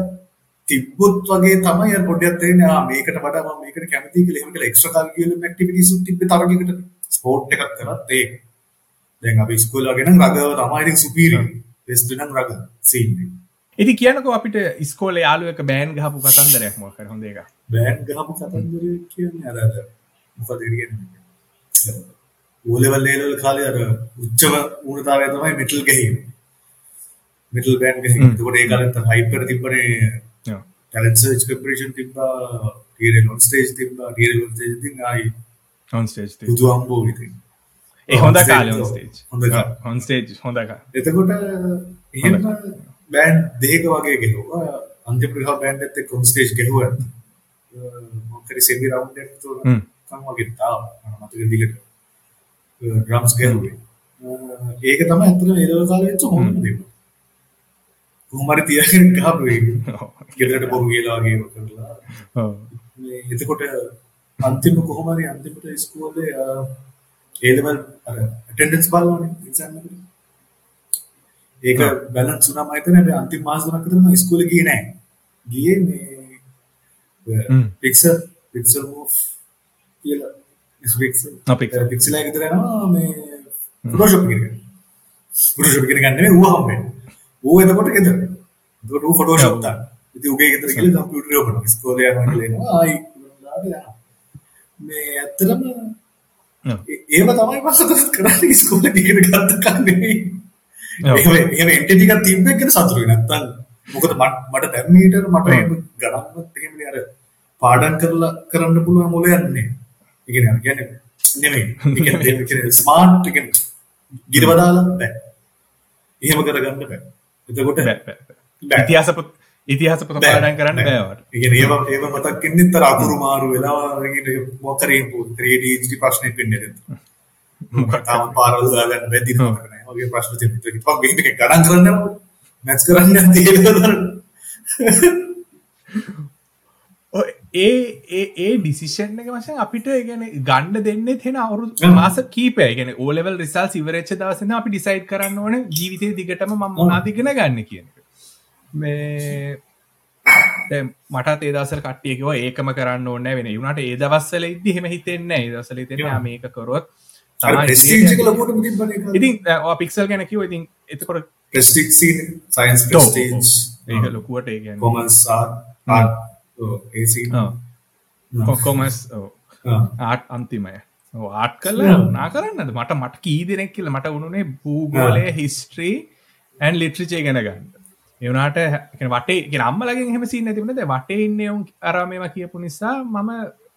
තිබ්බොත් වගේ තමයි අර පොඩ්ඩක් තේරෙන්නේ ආ මේකට වඩා මම මේකට කැමතියි කියලා එහෙම කියලා එක්ස්ට්‍රා කරිකියුලම් ඇක්ටිවිටීස් උත් තිබ්බේ තරගයකට ස්පෝර්ට් එකක් කරත් ඒක දැන් අපි ස්කූල් වගේ නම් රගව තමයි ඉතින් සුපීරියර් බෙස්ට් නම් රග. සීන් එක ඉති කියනක අපිට ස්කෝල යාලුවක බෑන් ගහපු කතන්දරයක් මොකර හොඳ එක බෑන් ගහපු කතන්දරය කියන්නේ අර මොකද කියන්නේ? ඕ ලෙවල් කාලේ අර උච්චම ඌනතාවය තමයි මෙටල් ගහීම. මෙටල් බෑන් ගහීම. ඒකට ඒ කාලෙත් හයිපර් තිබ්බනේ. ටැලන්ට් සර්ච් ප්‍රෙපරේෂන් තිබ්බා ටීරෙල් ඔන් ස්ටේජ් තිබ්බා ටීරෙල් ඔන් ස්ටේජ් ඉතින් ආයි. හොන් ස්ටේජ් බුදු අම්බෝ ඉතින්. ඒ හොඳ කාල stage, ස්ටේජ් හොඳ කාලේ. හොන් ස්ටේජ් හොඳක එතකොට එහෙම බෑන්ඩ් දෙක වගේ ගෙහුවා අන්තිමට ගහ බෑන්ඩ් එකත් එක්ක ඔන් ස්ටේජ් ගෙහුවා මොකද සෙමි රවුන්ඩ් එකක් හ්ම්. කම් වගේ තාම. මතක දිගට ඩ්‍රම්ස් ගැහුවේ ඒක තමයි ඇත්තටම ඒ දවස් කාලේ වෙච්ච හොඳම දේ කොහොම හරි තියාගෙන ගහපු එක. ගෙදරට බොරු කියලා වගේ කරලා. මේ එතකොට අන්තිම කොහොම හරි අන්තිමට ඉස්කෝලේ ඒ ලෙවල් අර ඇටෙන්ඩන්ස් බලනවානේ එක්සෑම් එකට ඒක බැලන්ස් වුණාම හිතන්නේ අපි අන්තිම මාස තුනක් විතර මම ඉස්කෝලේ ගියේ නැහැ. ගියේ මේ. පික්සල් පික්සල් මූව් කියලා පික්සල් ආ, Pixel. පික්සල් එක විතර යනවා මේ ෆොටෝෂොප් එකට. ෆොටෝෂොප් එකට ගන්න නෙමෙයි ඌ හම්බෙන්නේ. ඌ එතකොට ගෙදර. එතකොට ඌ ෆොටෝෂොප් දාන්න. ඉතින් ඌගේ ගෙදර ගිහලා කම්පියුටර් එක ඔපන් ඉස්කෝලේ යනවා කියලා එනවා. ආයි. මේ ඇත්තටම ඒව තමයි මම කරන්නේ ඉස්කෝලේ ඉගෙන ගත්ත කන්නේ. එන්ටිටි එකක් තිබ්බෙක් කියන සතුටුයි නැත්තම් මොකද මට මට දැන් මීටර මට ගණන්වත් එහෙමනේ අර පාඩම් කරලා කරන්න පුළුවන් මොල යන්නේ. කියන්නේ ඒ කියන්නේ ස්මාර්ට් ගිරවදාලා බෑ. එහෙම කරගන්න බෑ. එතකොට. ඉතිහාස ඉතිහාස පොත පාඩම් කරන්න බෑවට ඒ කියන්නේ ඒව ඒව මතක් වෙන්නේ තර අකුරු මාරු වෙලා මොකක් කරේ 3D ප්‍රශ්නෙක් වෙන්නේ නැද්ද? තාම පාරවල් දාගන්න බැරි දිනක් නැහැ. වගේ ප්‍රශ්න තියෙනවා. ඒක පොක් ගේම් එක ගණන් කරන්න මැච් කරන්න ඒවා ඒ ඒ ඒ ඩිසිෂන් එක වශයෙන් අපිට ගැන ගණ්ඩ දෙන්න තියෙන අවුරු හ්ම්. මාස කීපය ගැන ඕලෙවල් රිසල් සිවරච්ච දවසන අපි ඩිසයිඩ් කරන්න ඕන ජීවිතය දිගටම මම මොනාදිගෙන ගන්න කියන එක. මේ ඒ දවසල් කට්ටියකව ඒකම කරන්න ඕන්න වෙන වුණට ඒ දවස්සල ඉදදි හෙම හිතෙන්න හිතෙන Yeah. මේක කොරොත් ඉතින් පික්සල් ගැන කිව ඉතින් එතකොට ඔව්, prestige, ඒක ලොකුවට ඒ scene. කොකොමස්. ආට් අන්තිමය. ආට් කල්ලා නා කරන්නද? මට මට කී දෙනෙක් කියල මට උනුනේ භූගෝලය හිස්ට්‍රී ඇන් ලිට්‍රිචේ ගැන ගන්න. එවනාට වටේ අම්මලගේ හෙම සි නැතිවනද වටේ ඉන්නයවුන් අරමේම කියපු නිසා මම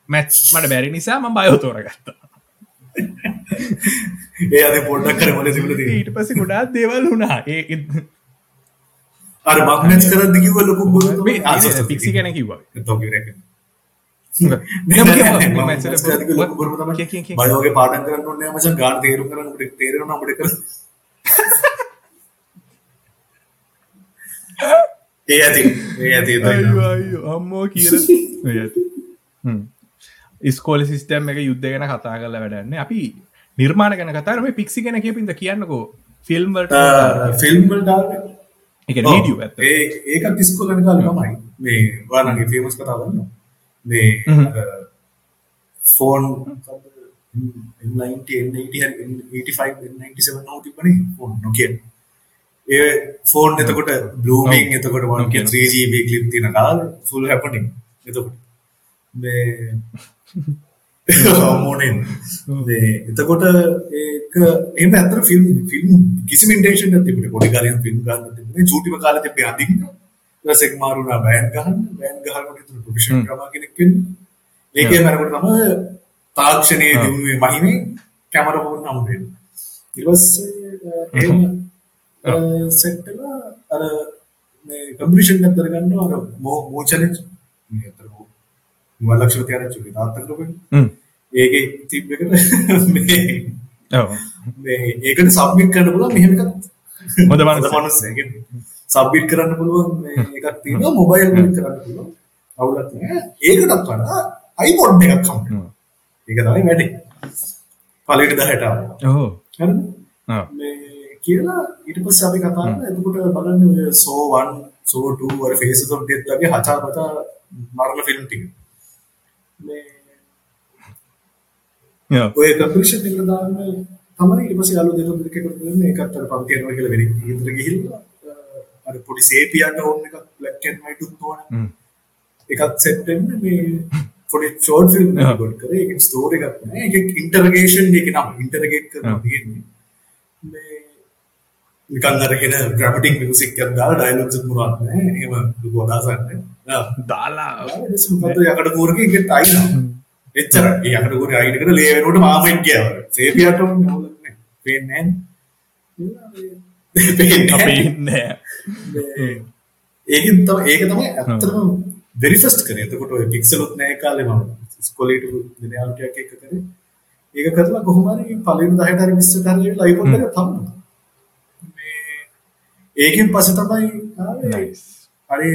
මැච් මට බැරි නිසා ම බයෝතෝර ගත්තා ඒ අද පොඩ්ඩක් කර මොලේ තිබුණා තියෙන්නේ. ඊට පස ගොඩාත් දේවල් වුණා ඒ අර මම මැච් කරද්දි කිව්ව ලොකු බොරු තමයි. ආ, sorry, sorry. පික්සි ගැන කිව්වා තෝ කිව්ව එක. නෑ, නෑ, නෑ, නෑ, මම මම මැච් මැච් කරලා කරද්දි කිව්ව ලොකු බොරුම තමයි. කිය, කිය, කිය. බය වගේ පාඩම් කරන්න ඕනේ නැහැ මචං ගාන තේරුම් කරන්න අපිට තේරෙනවා නම් අපිට කරන්න. ඒ ඇති ඒ ඇති ඒ ඇති. අයියෝ, අයියෝ, අම්මෝ කියල ඉස්කෝල සිස්ටම් එක යුද්ධ ගැන කතා කරල වැඩන්න. අපි නිර්මාණ ගැන කතාරම පික්සි ගැන කියපින්ද කියන්නකෝ. ෆිල්ම්වලට ෆිල්ම් වලට ආවේ. එක වීඩියෝ ඇත ඒ ඒකත් ඉස්කෝලේ යන කාලේ තමයි. මේ ඔයාලගේ ෆේමස් කතාව දන්නවා මේ. ෆෝන් 90 80 85 97 නෝ තිබ්බනේ ෆෝන් නොකිය ඒ ෆෝන් එතකොට බ්ලූමින්. එතකොට වන් Nokia. 3GB ක්ලිප් තියෙන කාලේ ෆුල් හැපනින් එතකොට. මේ මොනෙන් මේ එතකොට ඒක එහෙම ඇත්තට ෆිල්ම් ෆිල්ම් කිසිම ඉන්ටෙන්ෂන් නැති තිබුණේ පොඩි කාලේ ෆිල්ම් ගන්න තිබුණේ. චූටිම කාලේ තිබ්බේ අඳින්න. ඊට පස්සේ මාරුණා බෑන්ඩ් ගහන්න. බෑන්ඩ් ගහනකොට ඉතින් ප්‍රොෆෙෂනල්. ඩ්‍රමා කෙනෙක් වෙන්න. ඒකේ මරකට තමයි තාක්ෂණයේ. දිනුවේ මහිමේ කැමරා ෆෝන් නම් වෙන්නේ. ඊට පස්සේ එහෙම සෙට් වෙලා අර මේ කම්පිටිෂන් එකක් කරගන්නවා අර මෝ මෝ චැලෙන්ජ් මේ අතර මොකක්ද ලක්ෂ තියන තාත්තක ලොකනේ ඒකේ තිබ් මේ ඒකට සබ්මිට් කරන්න පුළුවන් මෙහෙම එකක්. හොඳ මනුස්සයෙක්. මනුස්සයෙක් සබ්මිට් කරන්න පුළුවන් එකක් තියෙනවා මොබයිල් වලින් කරන්න පුළුවන් අවුලක් නෑ ඒකටත් වඩා iPod එකක් කම්පියුටර් ඒක තමයි වැඩේ. පළවෙනි 10ට ආවා. ඕ හරිද? මේ කියලා ඊට පස්සේ අපි කතා කරා එතකොට බලන්න ඔය සෝ 1 සෝ 2 වර ෆේසස් ඔෆ් ඩෙත් වගේ හචා පචා මරණ ෆිල්ම් ටික මේ ඔය කම්පිටිෂන් එක දාන්න තමයි ඊට පස්සේ යාළුවෝ දෙතුන් දෙනෙක් එකතු වෙන එකත් අර පන්ති යනවා කියලා වෙන ඉදතර ගිහිල්ලා අර පොඩි සේපියන් ඕන් එකක් බ්ලැක් ඇන්ඩ් වයිට් උත් ඕන. එකක් සෙට් වෙන්න මේ පොඩි ෂෝට් ෆිල්ම්. එකක් ගොඩ කරේ. ඒක ස්ටෝරි එකක් නෑ. ඒක ඉන්ටර්ගේෂන් එකේ නම. ඉන්ටර්ගේට් කරනවා. තියෙන්නේ මේ නිකන් අරගෙන ඩ්‍රැමටික් මියුසික් එකක් දාලා ඩයලොග්ස් එකක් මොනවත් නෑ. එහෙම ලොකු අදහසක් නෑ දාලා. යකඩ කූරක එකට අයිනවා එච්චර. ඒ යකඩ කූරේ අයින කරලා ලේ වෙනකොට මාමෙක් ගියා. සේපියට ඕනේ නෑ පේන්නේ නෑ. පේන්නේ අපේ නෑ. ඉන්න. ඒකෙන් තමයි ඒක තමයි very first කරේ. එතකොට ඔය පික්සලුත් නැහැ කාලේ මම. ඉස්කෝලේට දිනයාලටයක් එක කරේ. ඒක කරලා කොහොම හරි පළවෙනි 10ට හරි 20ට හරි iPod එක තම්මා. ඒකෙන් පස්සේ තමයි ආවේ හරි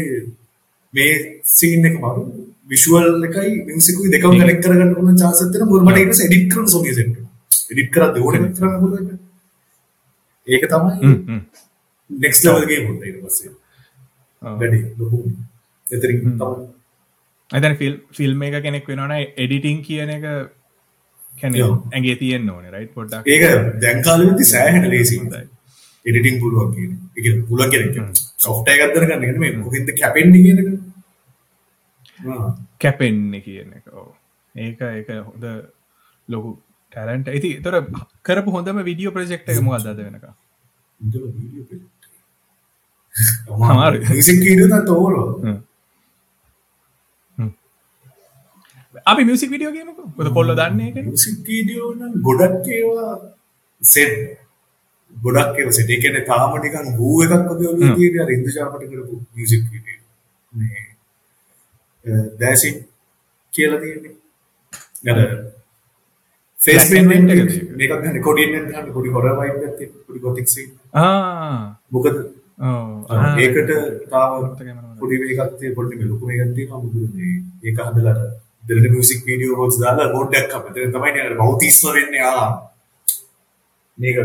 මේ සීන් එක මරු විෂුවල් එකයි මියුසිකුයි දෙකම කනෙක්ට් කරගන්න පුළුවන් chance එකක් තියෙනවා. මට ඊට පස්සේ එඩිට් කරන්න සෝමිය සෙට් එක. එඩිට් කරද්දී ඕනේ කරන්න පුළුවන්. ඒක තමයි next level game උන්ට ඊට පස්සේ. වැඩි ලොකු. එතරින් තමයි. ඇතැන ෆිල් ෆිල්ම් එක කෙනෙක් වෙනවන එඩිටිං කියන එක කැන. ඇගේ තියෙන් ඕන රයි් පොඩ්ඩක්. ඒක දැන් කාලෙදි සෑහෙන ලේසි හොඳයි. එඩිටිං පුළුවන් කියන එක පුළුවන් කියන එකක් දරගන්න එක නෙමෙයි කොහෙන්ද කැපෙන්නේ කියන කැපෙන්න කියන එක. ඕ ඒක ඒක හොඳ ලොකු ටැලන්ට ඇති තොර කරපු හොඳම විඩියෝ ප්‍රජෙක්් එක මොකක්ද වෙනක නම් තෝරනවා අපි මියසික් විඩියෝ කියමක ොද කොල්ල දන්නේ ගොඩක් ඒවා සෙට් ගොඩක් ඒවා සෙට් ඒ කියන්නේ තාම නිකන් ගූ එකක් වගේ ඔළුවේ තියෙන අර ඉන්ද්‍රජාපට කරපු මියුසික් වීඩියෝ මේ දැසින් කියලා තියෙන්නේ. අර ෆේස් පේන්ට් එක? මේකක් ගන්න කොඩියෙන් ගන්න පොඩි හොරර් වයිබ් එකක් තියෙන පොඩි ගොතික් සීන් ආ. මොකද? ඒකට තාව පොඩි වේකත්තේ පොඩි මේ ලොකු වේගක් තියෙනවා. මොකද මේ ඒක හදලා දෙලන මියුසික් වීඩියෝ රෝල්ස් දාලා බෝඩ්ඩක් අපිට තමයි නේ බෞතිස්ම වෙන්නේ ආ. මේක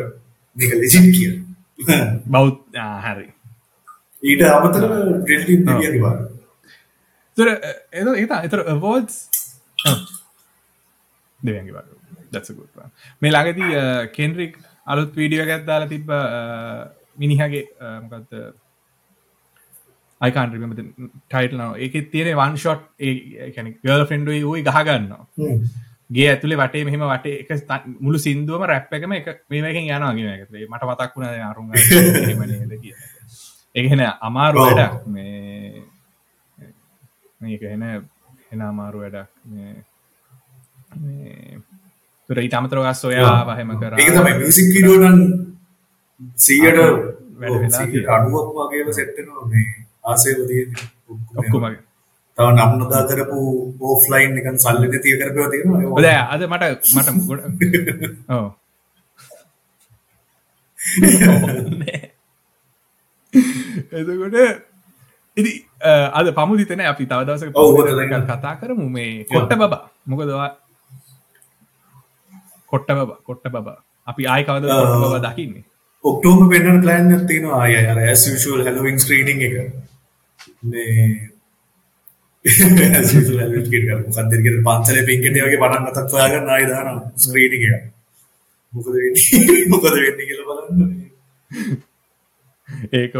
මේක ලෙජිට් කියලා. බෞද්ධ හරි. ඊට අමතරව ඩෙල්ටි දෙවියන්ගේ වාර තුර එද ඒ එතර අවෝඩ්ස් දෙවන්ගේ වාර දත්සකුත් මේ ළඟදී කෙන්රික් අලුත් වීඩියෝ ගැත් දාලා තිබ්බ මිනිහගේ මොකක්ද අයිකාන්ට්‍රිමත ටයිටල් නව ඒක තියෙන වන් ෂොට් ඒැන ගල් ෆෙන්ඩුයි වයි ගහගන්න ගේ ඇතුලේ වටේ මෙහෙම වටේ එක මුළු සිින්දුවම රැප් එකම එක මේකින් යනවාගෙන ඇතේ මට මතක් වුණ අරුන් ඒහෙන අමාරු වැඩක්. මේ මේක හෙන හෙන අමාරු වැඩක්. තුර ඉතාමතරගස් සොයා වහෙම කර. මියසික් වීඩියෝ සීයට අඩුවක් වගේම සෙට්ටනවා මේ ආසේවතිය ඔක්කුමගේ තව නම් නොදා කරපු ඕෆ්ලයින් එකන් සල්ලි තිය කරපව තියෙනවා. ඔද අද මට මට ගොඩ ඕ එතකොට ඉදි අද පමුදිතන අපි තවදවසක ප කතා කරමු. මේ කොට්ට බබා. මොකදවා කොට්ට බබ කොට්ට බබා. අපි ආය කවද බව දකින්නේ? ඔක්ටෝම පෙන්න්න ප්ලෑන් තින ආය අර ඇස්වල් හැලවින් ස්ක්‍රීනිං එක මේ කදරගෙන පන්සල පින්කට වගේ පටන් අතත් ඔයාගන්න අයිදාන ස්ක්‍රීනික මොකද මොකද වෙන්න කියල බලන්න ඒක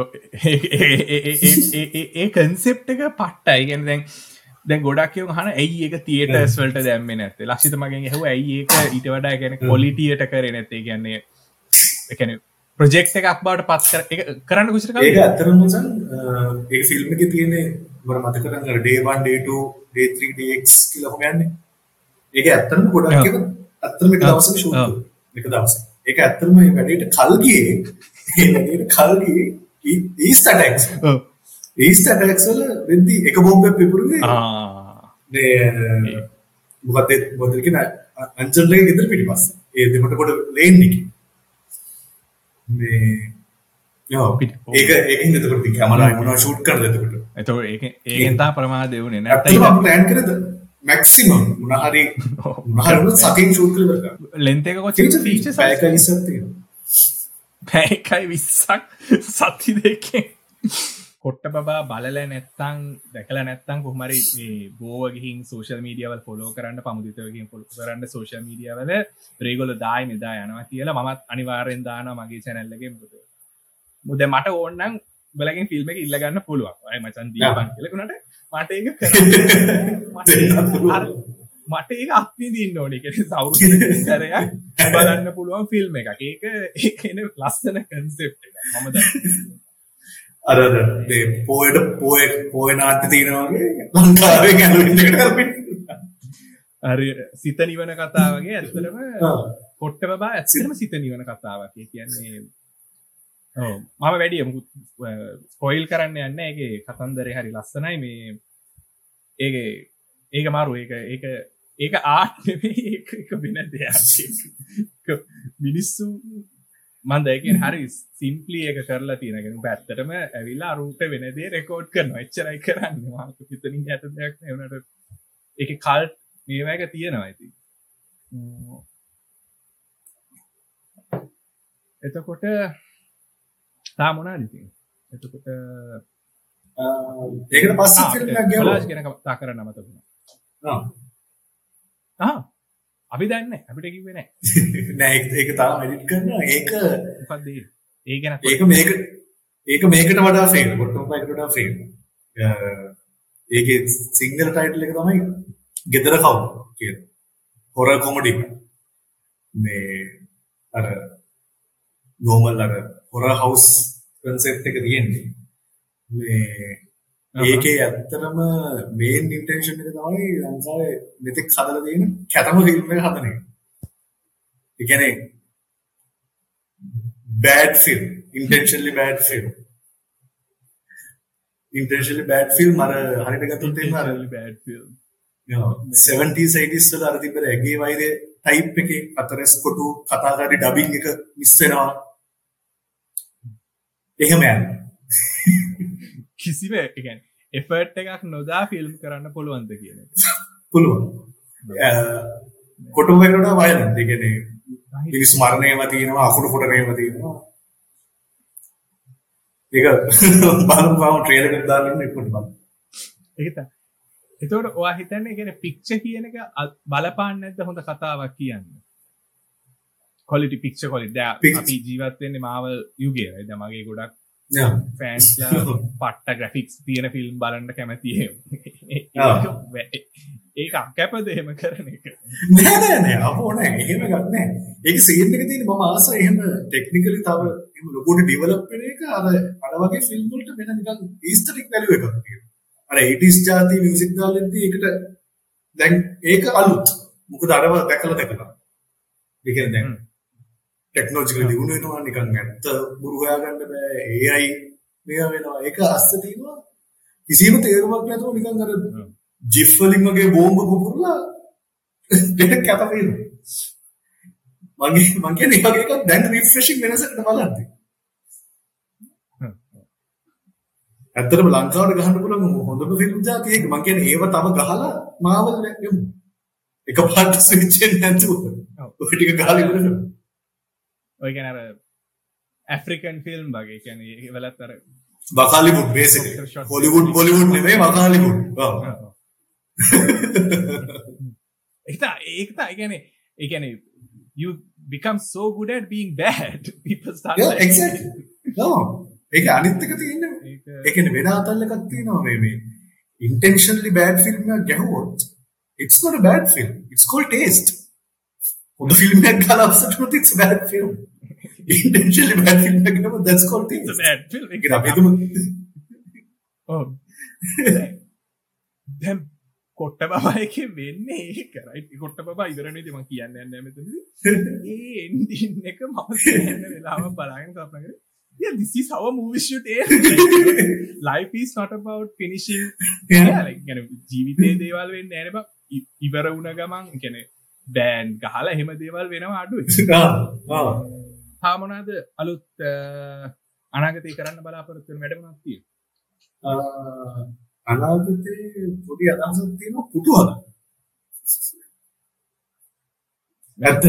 ඒ කන්සෙප් එක පට්ටයි. ගැන දැන් දැ ගොඩක් කියව හන ඇයි ඒක තියට ස්වල්ට දැම්ම නැත ලක්ෂිත මගෙන් හව ඇයි ඒක ඊට වඩා ගැන කොලිටියට කර නැත්තේ? ගැන්නේ එකන ප්‍රජෙක්් එකක් බවට පත් කරන්න කුසිර ඒක ඇතරමසන් ඒ ෆිල්ම් එක තියන්නේ මර මත කරන්න ඩේවන් ඩේට ඩේක් කියලහම යන්නේ. ඒක ඇත්තරම ගොඩක් ඇත්තරම එක දවස ශූ එක දවස එක ඇත්තරම වැඩට කල්ගේ කල්ගේ ඊස්ට ටැක්ස් ඊස්ට ටැක්සල වෙදදි එක බෝම්බ පිපුරුගේ මොකත් බොදරකෙන අංචල්ලගේ ගෙදර පිටි පස්ස ඒ දෙමට කොට ලේන් එක. ඒක ඒක එතකොට කැමරා මොනවා ෂූට් කරලා එතකොට එතකොට ඒක ඒකෙන්තා ප්‍රමාද දෙවුනේ නැත්නම් අපි ප්ලෑන් කරද? මැක්සිමම් මොන හරි සතින් ෂූට් කරලා ලෙන්ත් එක කොච්චර? ෆීචර්ස් පැයක 20ක් තියෙනවා. පැයකයි 20ක් සති දෙකෙන්. කොට්ට බා බලල නැත්තං දැකල නැත්තං කොහමරි බෝව ගිහින් සෝෂල් මීඩියවල් ෆොලෝ කරන්න පමුදිතවකින් පොල් කරන්න සෝෂල් මීඩියවල ප්‍රේගොල දායි නිදා යනවා කියලා මත් අනිවාරෙන් දාන මගේ චැනල්ලගේ මුද මුද මට ඕන්නන් බලගින් ෆිල්ම් එක ඉල්ලගන්න පුළුවන්. අය මචන් දීපන් කියලකුණට මට ඒක මට ඒ අත්මි දින්න ඕනි. කෙන සෞරු සැරයක් බලන්න පුළුවන් ෆිල්ම් එක ඒක ඒන ලස්සන කන්සෙප් මමද අර පෝයට පෝය පෝය නාට්‍ය තියෙනවාගේ ලංකාවේ ගැනට කරපින් හරි. සිත නිවන කතාවගේ ඇත්තටම කොට්ට බා ඇත්තරම සිත නිවන කතාවක්. කියන්නේ මම වැඩිය ස්පොයිල් කරන්න යන්න ඒගේ කතන්දරය හරි ලස්සනයි මේ ඒගේ ඒක මාරු. ඒක ඒක ඒක ආට්ම එක වෙන දෙයක්. මිනිස්සු මන්දයකින් හරි සිම්පලි එක කරලා තියෙනගෙන පැත්තටම ඇවිල්ලා අරුට වෙනදේ රෙකෝඩ් කරන එච්චරයි කරන්න. මාක පිතනින් ඇත දෙයක් නවනට එක කල් මේවැක තියෙනවා ඇති එතකොට තා මොනා නිති එතකොට ඒකට පස්ස ගලාස් ගෙන කතා කරන්න අමතකුණ අපි දන්න අපිට කිවෙන නෑ ඒක තාම එඩිට් කරන ඒක පද ඒ? ගැන ඒක මේක ඒක මේකට වඩා ෆේල් ගොට්ටම එකට වඩා ෆේල් ඒක සිංගල ටයිටල් එක තමයි ගෙදර කවු කිය හොර කොමඩි මේ අර නෝමල් අර හොර හවස් කන්සෙප් එක තියෙන්නේ. මේ ඒකේ ඇත්තටම මේන් ඉන්ටෙන්ෂන් එක තමයි ලංකාවේ මෙතෙක් හදලා තියෙන කැතම ෆිල්ම් එක හදන එක. ඒ කියන්නේ bad film intentionally bad film. intentionally bad film අර හරියට ගත්තොත් එහෙම අර බෑඩ් ෆිල්ම් 70s 80s වල අර තිබ්බ ඇගේ වෛරය ටයිප් එකේ අතරස් කොටු කතාකාරී ඩබින් එක මිස් වෙනවා එහෙම යනවා. කිසිව එකන් එෆර්ට් එකක් නොදා ෆිල්ම් කරන්න පුළුවන්ද කියන පුළුවන්. කොටුවකට වයන දෙගෙන මිනිස් මරණයම තියෙනවා අකුණු කොටනයම තියෙනවා. ඒක බලම් බව ට්‍රේලර් එකක් දාන්න එක්කම බලන්න. ඒත එතවට ඔයා හිතන්නේ ගෙන පික්ෂ කියන එක බලපාන්න නැද්ද හොඳ කතාවක් කියන්න කොලිටි පික්ෂ කොලි ද. අපි ජීවත්වෙන්නේ මාවල් යුගේ ද මගේ ගොඩක්. ෆෑන්ස්ලා පට්ට ග්‍රෆික්ස් තියෙන ෆිල්ම් බලන්න කැමතිය ඒක අකැපද එහෙම කරන එක. නෑ නෑ නෑ. අපෝ නෑ. එහෙම ගන්න ඒක සීන් එක තියෙන මම ආස එහෙම ටෙක්නිකලි තව එහෙම ලොකුට ඩෙවලොප් වෙන එක අර අර වගේ ෆිල්ම් වලට වෙන නිකන් ඊස්තටික් වැලියු එකක් තියෙනවා. අර 80s ජාති මියුසික් දාලෙද්දී ඒකට දැන් ඒක අලුත්. මොකද අරව දැකලා දැකලා. ඒ කියන්නේ දැන් හ්ම්. ටෙක්නොලොජිකලි දියුණු වෙනවා නිකන් ඇත්ත බුරු හොයාගන්න බෑ AI මේවා වෙනවා. ඒක අස්ස තියෙනවා. කිසිම තේරුමක් නැතුව නිකන් අර. ජිෆ් වලින් වගේ බෝම්බ පුපුරලා දෙක කැප වෙනවා මගේ මං කියන්නේ වගේ එකක් දැන් රිෆ්‍රෙෂින් වෙනසකට බලන්න ඇත්තටම ලංකාවට ගහන්න පුළුවන් හොඳම ෆිල්ම් ජාතිය ඒක. මං කියන්නේ ඒව තව ගහලා මාවල් යමු. එකපාරට ස්විච් වෙන්නේ නැතුව. ඔව්. ඔය ටික ගහලා ඉවර කරමු ඔය ගැන අර ඇෆ්‍රිකන් ෆිල්ම් වගේ. කැන වලත් අර වකාලිවුඩ් බේසිකලි හොලිවුඩ් බොලිවුඩ් නෙමෙයි වකාලිවුඩ්. ඔව්. එතා ඒකතා එකන එකන you become so good at being bad. People start yeah like- exactly. No. ඒක අනිත් එක තියෙන්නේ ඒක ඒ කියන්නේ වෙන අතල් එකක් තියෙනවා මේ මේ intentionally bad film එකක් ගැහුවොත් it's not a bad film. It's called taste හොඳ ෆිල්ම් එකක් ගාලා අප්සෙට් වුණොත් it's a bad film intentionally bad film එකක් ගැහුවොත් that's called it's a taste bad film. ඒක අපි හිතමු ඔව්. දැන් කොට්ට බබා එකෙන් වෙන්නේ ඒකයි කොට්ට බබා ඉවරනේදී මම කියන්න යන්නේ මෙතනදී ඒ එන්ඩින් එක මම කියන්න වෙලාව බලාගෙන කල්පනා කරේ yeah this is how a movie should end life is not about finishing Yeah. yeah, like, يعني ජීවිතේ දේවල් වෙන්න ඇන බ ඉවර වුණ ගමන් කැන බෑන් ගහලා එහෙම දේවල් වෙනවා අඩුව තාමනාද අලුත් අනාගතය කරන්න බලාපොරත්තුවෙන් වැඩමනත්තිය අනාගතේ පොඩි අදහසක් තියෙනවා පුටු හදන්න. ඇත්ත.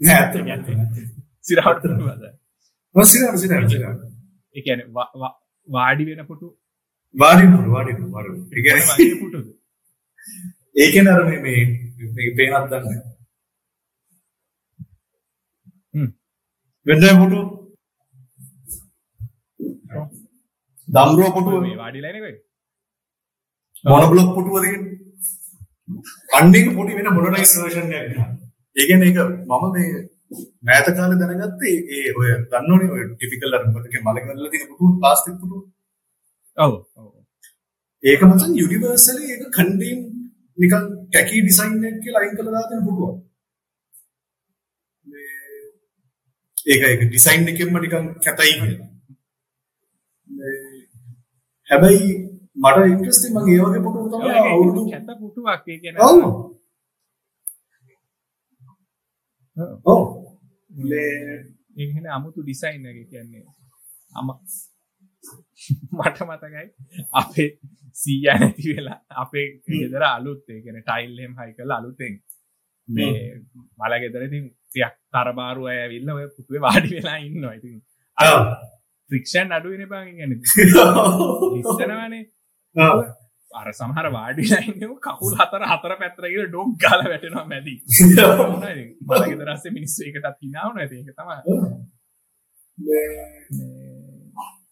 නෑ ඇත්ත. සිරහට සිරා සිරා සිරා. එකන වාඩි වෙන පුටු වාඩින්න වාඩින්න වාඩින්න. ඒ කියන්නේ වගේ පුටුද ඒ කියන්නේ අර මේ මේ මේ පේනක් දන්නේ. හ්ම්. වෙන්නේ පුටු. දම්රුව පුටුව මේ වාඩිලයිනක මොනබ්ලොක් පුටුව තියෙන්නේ. අන්නේක පොඩි වෙන මොනරයිස් වර්ෂන් එකක් ගන්න. ඒ කියන්නේ ඒක මම මේ මෑත කාලේ දැනගත්තේ ඒ ඔය දන්නෝනේ ඔය ටිපිකල් අර මොකද කිය මලක වල තියෙන පුටු ප්ලාස්ටික් පුටු. ඔව ඒක මචං යුනිවර්සලි ඒක කන්ඩීම් නිකන් ටැකි ඩිසයින් එක කියලා අයින් කරලා දාන පුටුවක්. මේ ඒක ඒක ඩිසයින් එකෙන්ම නිකන් කැතයි කියලා. මේ හැබැයි මට ඉන්ට්‍රස්ටිං මම ඒ වගේ පුටු තමයි අවුරුදු කැත පුටුවක් ඒ කියන ඔව්. ඔව්. මේ ඒහෙන අමුතු ඩිසයින් එක කියන්නේ. අම මට මතකයි අපේ සීය නැති වෙලා අපේ ගෙදර අලුත් ඒගෙන ටයිල්හෙම් හයි කළ අලුතෙන් මේ මල ගෙදරතින් තියක් තරබාරු අය විල්ල ඔය පුතුවේ වාඩි වෙලා ඉන්න ඉතින් ආ. ෆ්‍රික්ෂන් අඩුවෙන පාග ගැන ඉස්සනවනේ. ආ. අර සමහර වාඩිලයින්න කකුල් හතර හතර පැත්‍රගෙන ඩොක් ගල වැටෙනවා මැදී. මලගෙදරස්සේ මිනිස්සු එකටත් හිනාවන ඇති එක තම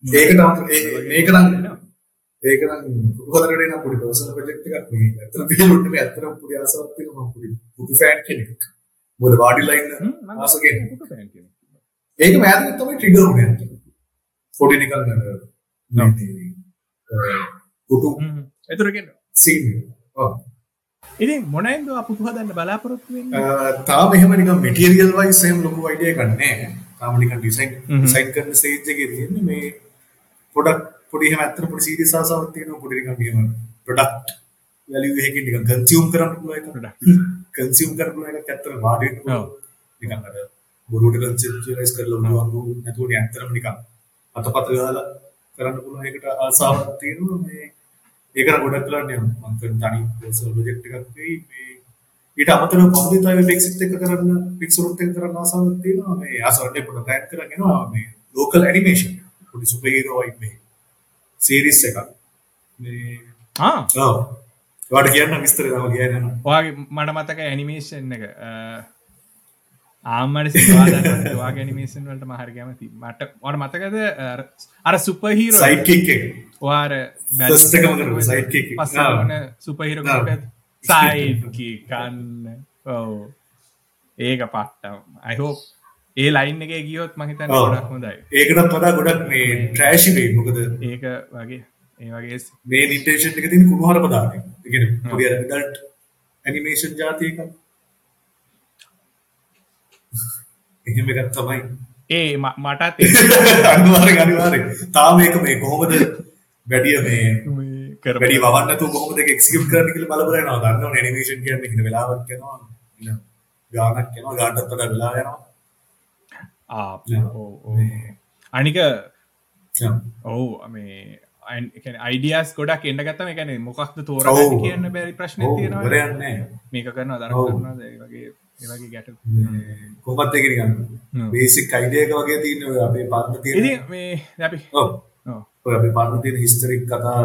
ඒක නම් මේක නම් ඒක නම් පුදුහදරේ නම් පොඩි පර්සනල් ප්‍රොජෙක්ට් එකක් මේ අතන පිළිලොට් මේ අතන පොඩි ආසාවක් තියෙනවා මම පොඩි පුදු ෆෑන් කෙනෙක්. මොකද වාඩි ලයින් ආස කෙනෙක්. ඒක මෑතක තමයි ට්‍රිගර් වුනේ පොඩි නිකන් තියෙන පුදු එතුරගෙන සීන් ඔව්. ඉතින් මොනයින්ද පුහදන්න බලාපොරොත්තුවෙන් තාම එහෙම නිකන් මෙටීරියල් වයිස් එහෙම ලොකු අයිඩියා එකක් නැහැ. තාම නිකන් ඩිසයින්. ඩිසයින් කරන ස්ටේජ් එකේ තියෙන්නේ මේ ප්‍රොඩක්ට් පොඩි එහෙම ඇත්තට පොඩි සීරියස් ආසාවක් තියෙනවා පොඩි නිකන් එහෙම ප්‍රොඩක්ට් වැලියු එකකින් නිකන් කන්සියුම් කරන්න පුළුවන් එක. Product. කන්සියුම් කරන්න පුළුවන් එකක් ඇත්තට වාඩි වෙන්න. නිකන් අර බොරුවට කන්සෙප්චුවලයිස් කරලා උනවන්න නැතුව නේ ඇත්තටම නිකන් අතපත ගාලා කරන්න පුළුවන් එකට ආසාවක් තියෙනවා මේ ඒකට ගොඩක් කරන්න යනවා මම කරන තනි පර්සනල් ප්‍රොජෙක්ට් එකක් වෙයි මේ ඊට අමතරව තව පික්සිට් එක කරන්න පික්සරුත් එක කරන්න ආසාවක් තියෙනවා මේ ආසාවට පොඩ ප්ලෑන් කරගෙන යනවා මේ ලෝකල් ඇනිමේෂන් පොඩි සුපර් හීරෝ වයික් මේ සීරීස් එකක්. මේ ආ. ඔව් ඔයාලට කියන්න විස්තර තව කියන්න. ඔයාගේ මට මතක ඇනිමේෂන් එක ආමට සිවාගේ ඇනිමේෂන් වලට මහර කැමති මට වට මතකද අර- සුපහිර වාර. පස්සන සුපහිර ආ. සයිකි කන්න. ඔව. ඒක පට්ටම්. අයිහෝ ඒ ලයින් එක ගියොත් ඔව්. ගොඩක් හොඳයි ඒකටත් වඩා ගොඩක් මේ ට්‍රෑෂි වෙයි මොකද ඒක වගේ ඒ වගේ ස්- මේ ඉන්ටෙන්ෂන් එක තියෙන කුණුහරුප දාන එක. ඒ කියන්නේ පොඩි ඇඩල්ට් ඇනිමේෂන් එකක්. එහෙම එකක් තමයි. ඒ මටත් අනිවාර්යෙන් අනිවාර්යෙන්. තාම මේක මේ කොහොමද වැඩිය මේ වවන්න නැතුව කොහොමද ඒක එක්සිකියුට් කරන්න කියලා බල බල යනවා. දන්නවනේ ඇනිමේෂන් කියන්නේ වෙලාවක්. ඉන්න ගානක් යනවා. ගානටත් වඩා වෙලා යනවා. ආ, Yeah. ඔව්, ඔව්. අනික. ඔවු මේ අයිඩියස් ගොඩක් එන්න ගත්තම එකන මොකක්ද. තෝරගන්න කියන්න බැරි ප්‍රශ්න ඔව් තියෙනවා ඉවරයක් නැහැ. මේක කරන දර වගේ ඒවගේ ගැට නිකන් Hmm. බේසික් අයිඩියා එක වගේ තියෙන ඔය අපේ තියෙන ඉති මේ අපි. ඔය අපේ පාර්ට්නර් තියෙන හිස්ටරික් කතා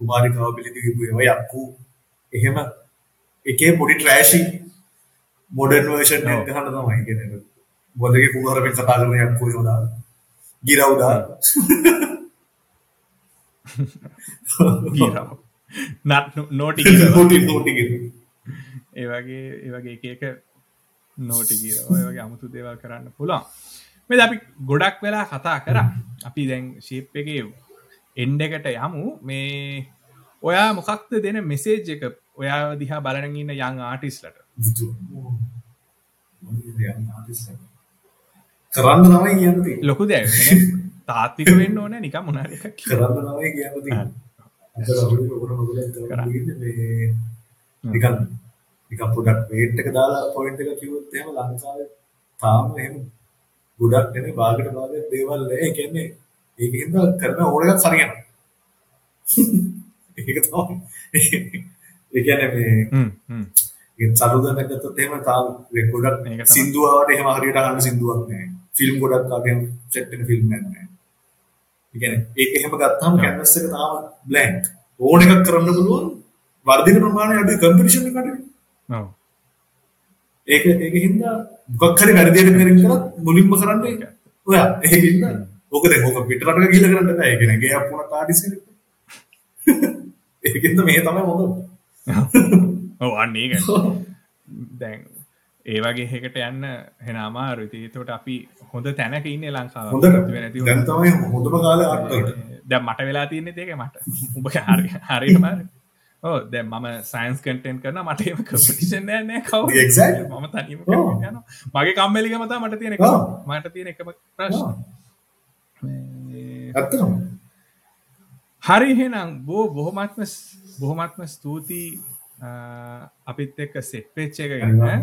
කුමාරිකාව පිළිදීපු ඔය යක්කු එහෙම එකේ පොඩි වර්ෂන් ඔව්. එක ගහන්න තමයි කියන්නේ මොදගේ කුමාරපෙන් කතා කරන යක්කු එහෙම දාලා ගිරව් දාලා ගීරව. නත් නෝටි නෝටි. ඒවගේ ඒවගේ එක නෝටි ගීරව ඒවගේ අමුතු දේවල් කරන්න පුළුවන්. මෙ අපි ගොඩක් වෙලා කතා කර. අපි දැන් ශිප් එක එන්ඩ එකට යමු. මේ ඔයා මොකක්ද දෙන මෙසේජ් එක? ඔයා දිහා බලනගන්න යං ආටිස්ලට බුදු. මොකද යන්නේ ආටිස්ට් එක. කරන්න කියන්න තියෙන්නේ. ලොකු දැ තාත්තික වෙන්න ඕන නික මොනාර කරන්න තියෙන්නේ මේ නිකන් නිකන් පොඩක් වේට් එක දාලා පොයින්ට් එක කිව්වොත් එහෙම ලංකාවේ තාම එහෙම ගොඩක් නෙමෙයි භාගයට භාගයක් දේවල්. ඒ කියන්නේ ඒකෙන්ද කරන ඕන එකක් හරියනවා. ඒක තමයි. ඒ කියන්නේ මේ එහෙම තාම ඒ ගොඩක්. සින්දුවාවට එහෙම හරියට අහන්න සින්දුවක් නැහැ. ෆිල්ම් ගොඩක් අගේම සෙට් වෙන ෆිල්ම් නැහැ. ඒ කියන්නේ ඒක එහෙම ගත්තාම කැන්වස් එක තාම බ්ලැන්ක්. ඕන එකක් කරන්න පුළුවන්. වර්ධින ප්‍රමාණය අඩුයි කම්පිටිෂන් එක අඩුයි. ඒක ඒක හින්දා මොකක් හරි වැඩි දෙයක් කරගෙන කරත් මුලින්ම කරන්නේ ඔයා ඒක හින්දා ඕක දැන් ඕක පිටරටක ගිහලා කරන්න බෑ. ඒ කියන්නේ ගේ අපුණ කාඩිස් එක. ඒකෙන්ද මේ තමයි හොඳ. ඔව අන්නේ ගැ දැන් ඒවගේ හෙකට යන්න හෙනමාරු තේතවට අපි හොඳ තැනක ඉන්න ලංකාව. හොඳට නැති දැන් තමයි හොඳම කාලේ. දැ මට වෙලා තියන්නේ ඒක මට. උඹ හරි හරිමර ඕ දැ මම සයින්ස් කටෙන් කරන මට එම කපිෂන් නෑ කව. මම තනීම. යන මගේ කම්මලික මතා මට තියෙන. මට තියෙන එකම ප්‍රශ්න හරි හෙනම් බෝ බොහොමත්ම බොහොමත්ම ස්තුතියි. අපිත් එක්ක සෙට්පෙච්ච එක ගන්න.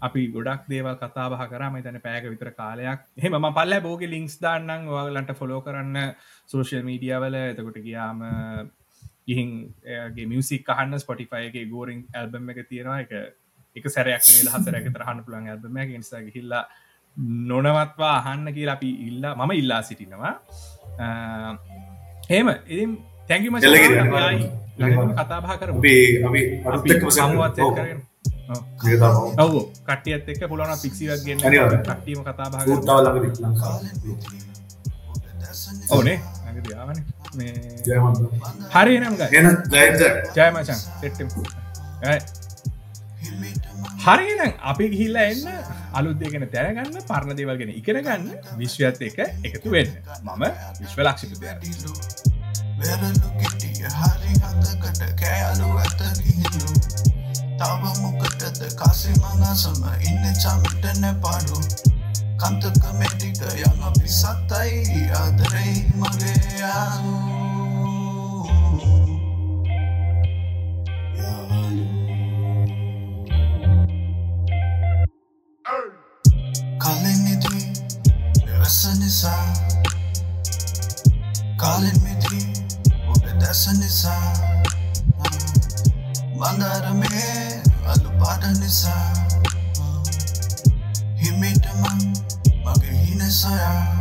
අපි ගොඩක් දේවල් කතාබහ කරම තන පෑක විතර කාලයක් එහෙම ම පල්ල බෝග ලිංක්ස් දාන්නම් ඔයාලන්ට ෆොලෝ කරන්න සෝෂල් මීඩියවල එතකොට ගියාම ගිහින්ගේ මියසික් අහන්න ස්පොටිෆයගේ ගෝරින් ඇල්බම් එක තියෙනවා එක එක සැරයක් මේ හසරැක තරහන්න පුළන් ඇල්බම නිසා ගිහිල්ලා නොනවත්වා අහන්න කියලා අපි ඉල්ලා මම ඉල්ලා සිටිනවා හෙම තැංගිම එළකිරි, අනිවාර්යෙන්ම. කතාබහ කර අපි අපි එක්කම සමුවත් ඔව්. ඔව්. කටියත් එක් පුලන පික්සිවක් ගන්න තව ළඟදී ලංකාවේ. ඕනේ ජයවන්ත. හරි නම්. ජයමචන් හරිනම් අපි ගිහිල්ල එන්න අලුත්දයගෙන තැනගන්න පරණ දේවල්ගෙන ඉගෙන ගන්න විශ්වයත් එක එකතු වෙන්න මම විශ්ව වෙරලු කෙටිය හරි හතකට කෑලු ඇත ගිහිලු තව මොකටද? කාසි මඟසම ඉන්න චමිටන පාඩු. කන්තක මෙටික යම පිසත්තයි අදරෙයි මගේ යාලු කලෙනිදී දැස නිසා. කලෙමිදී ඔබ දැස නිසා. මේ අලු පාට නිසා. හිමිටමං මගේ හින සොයා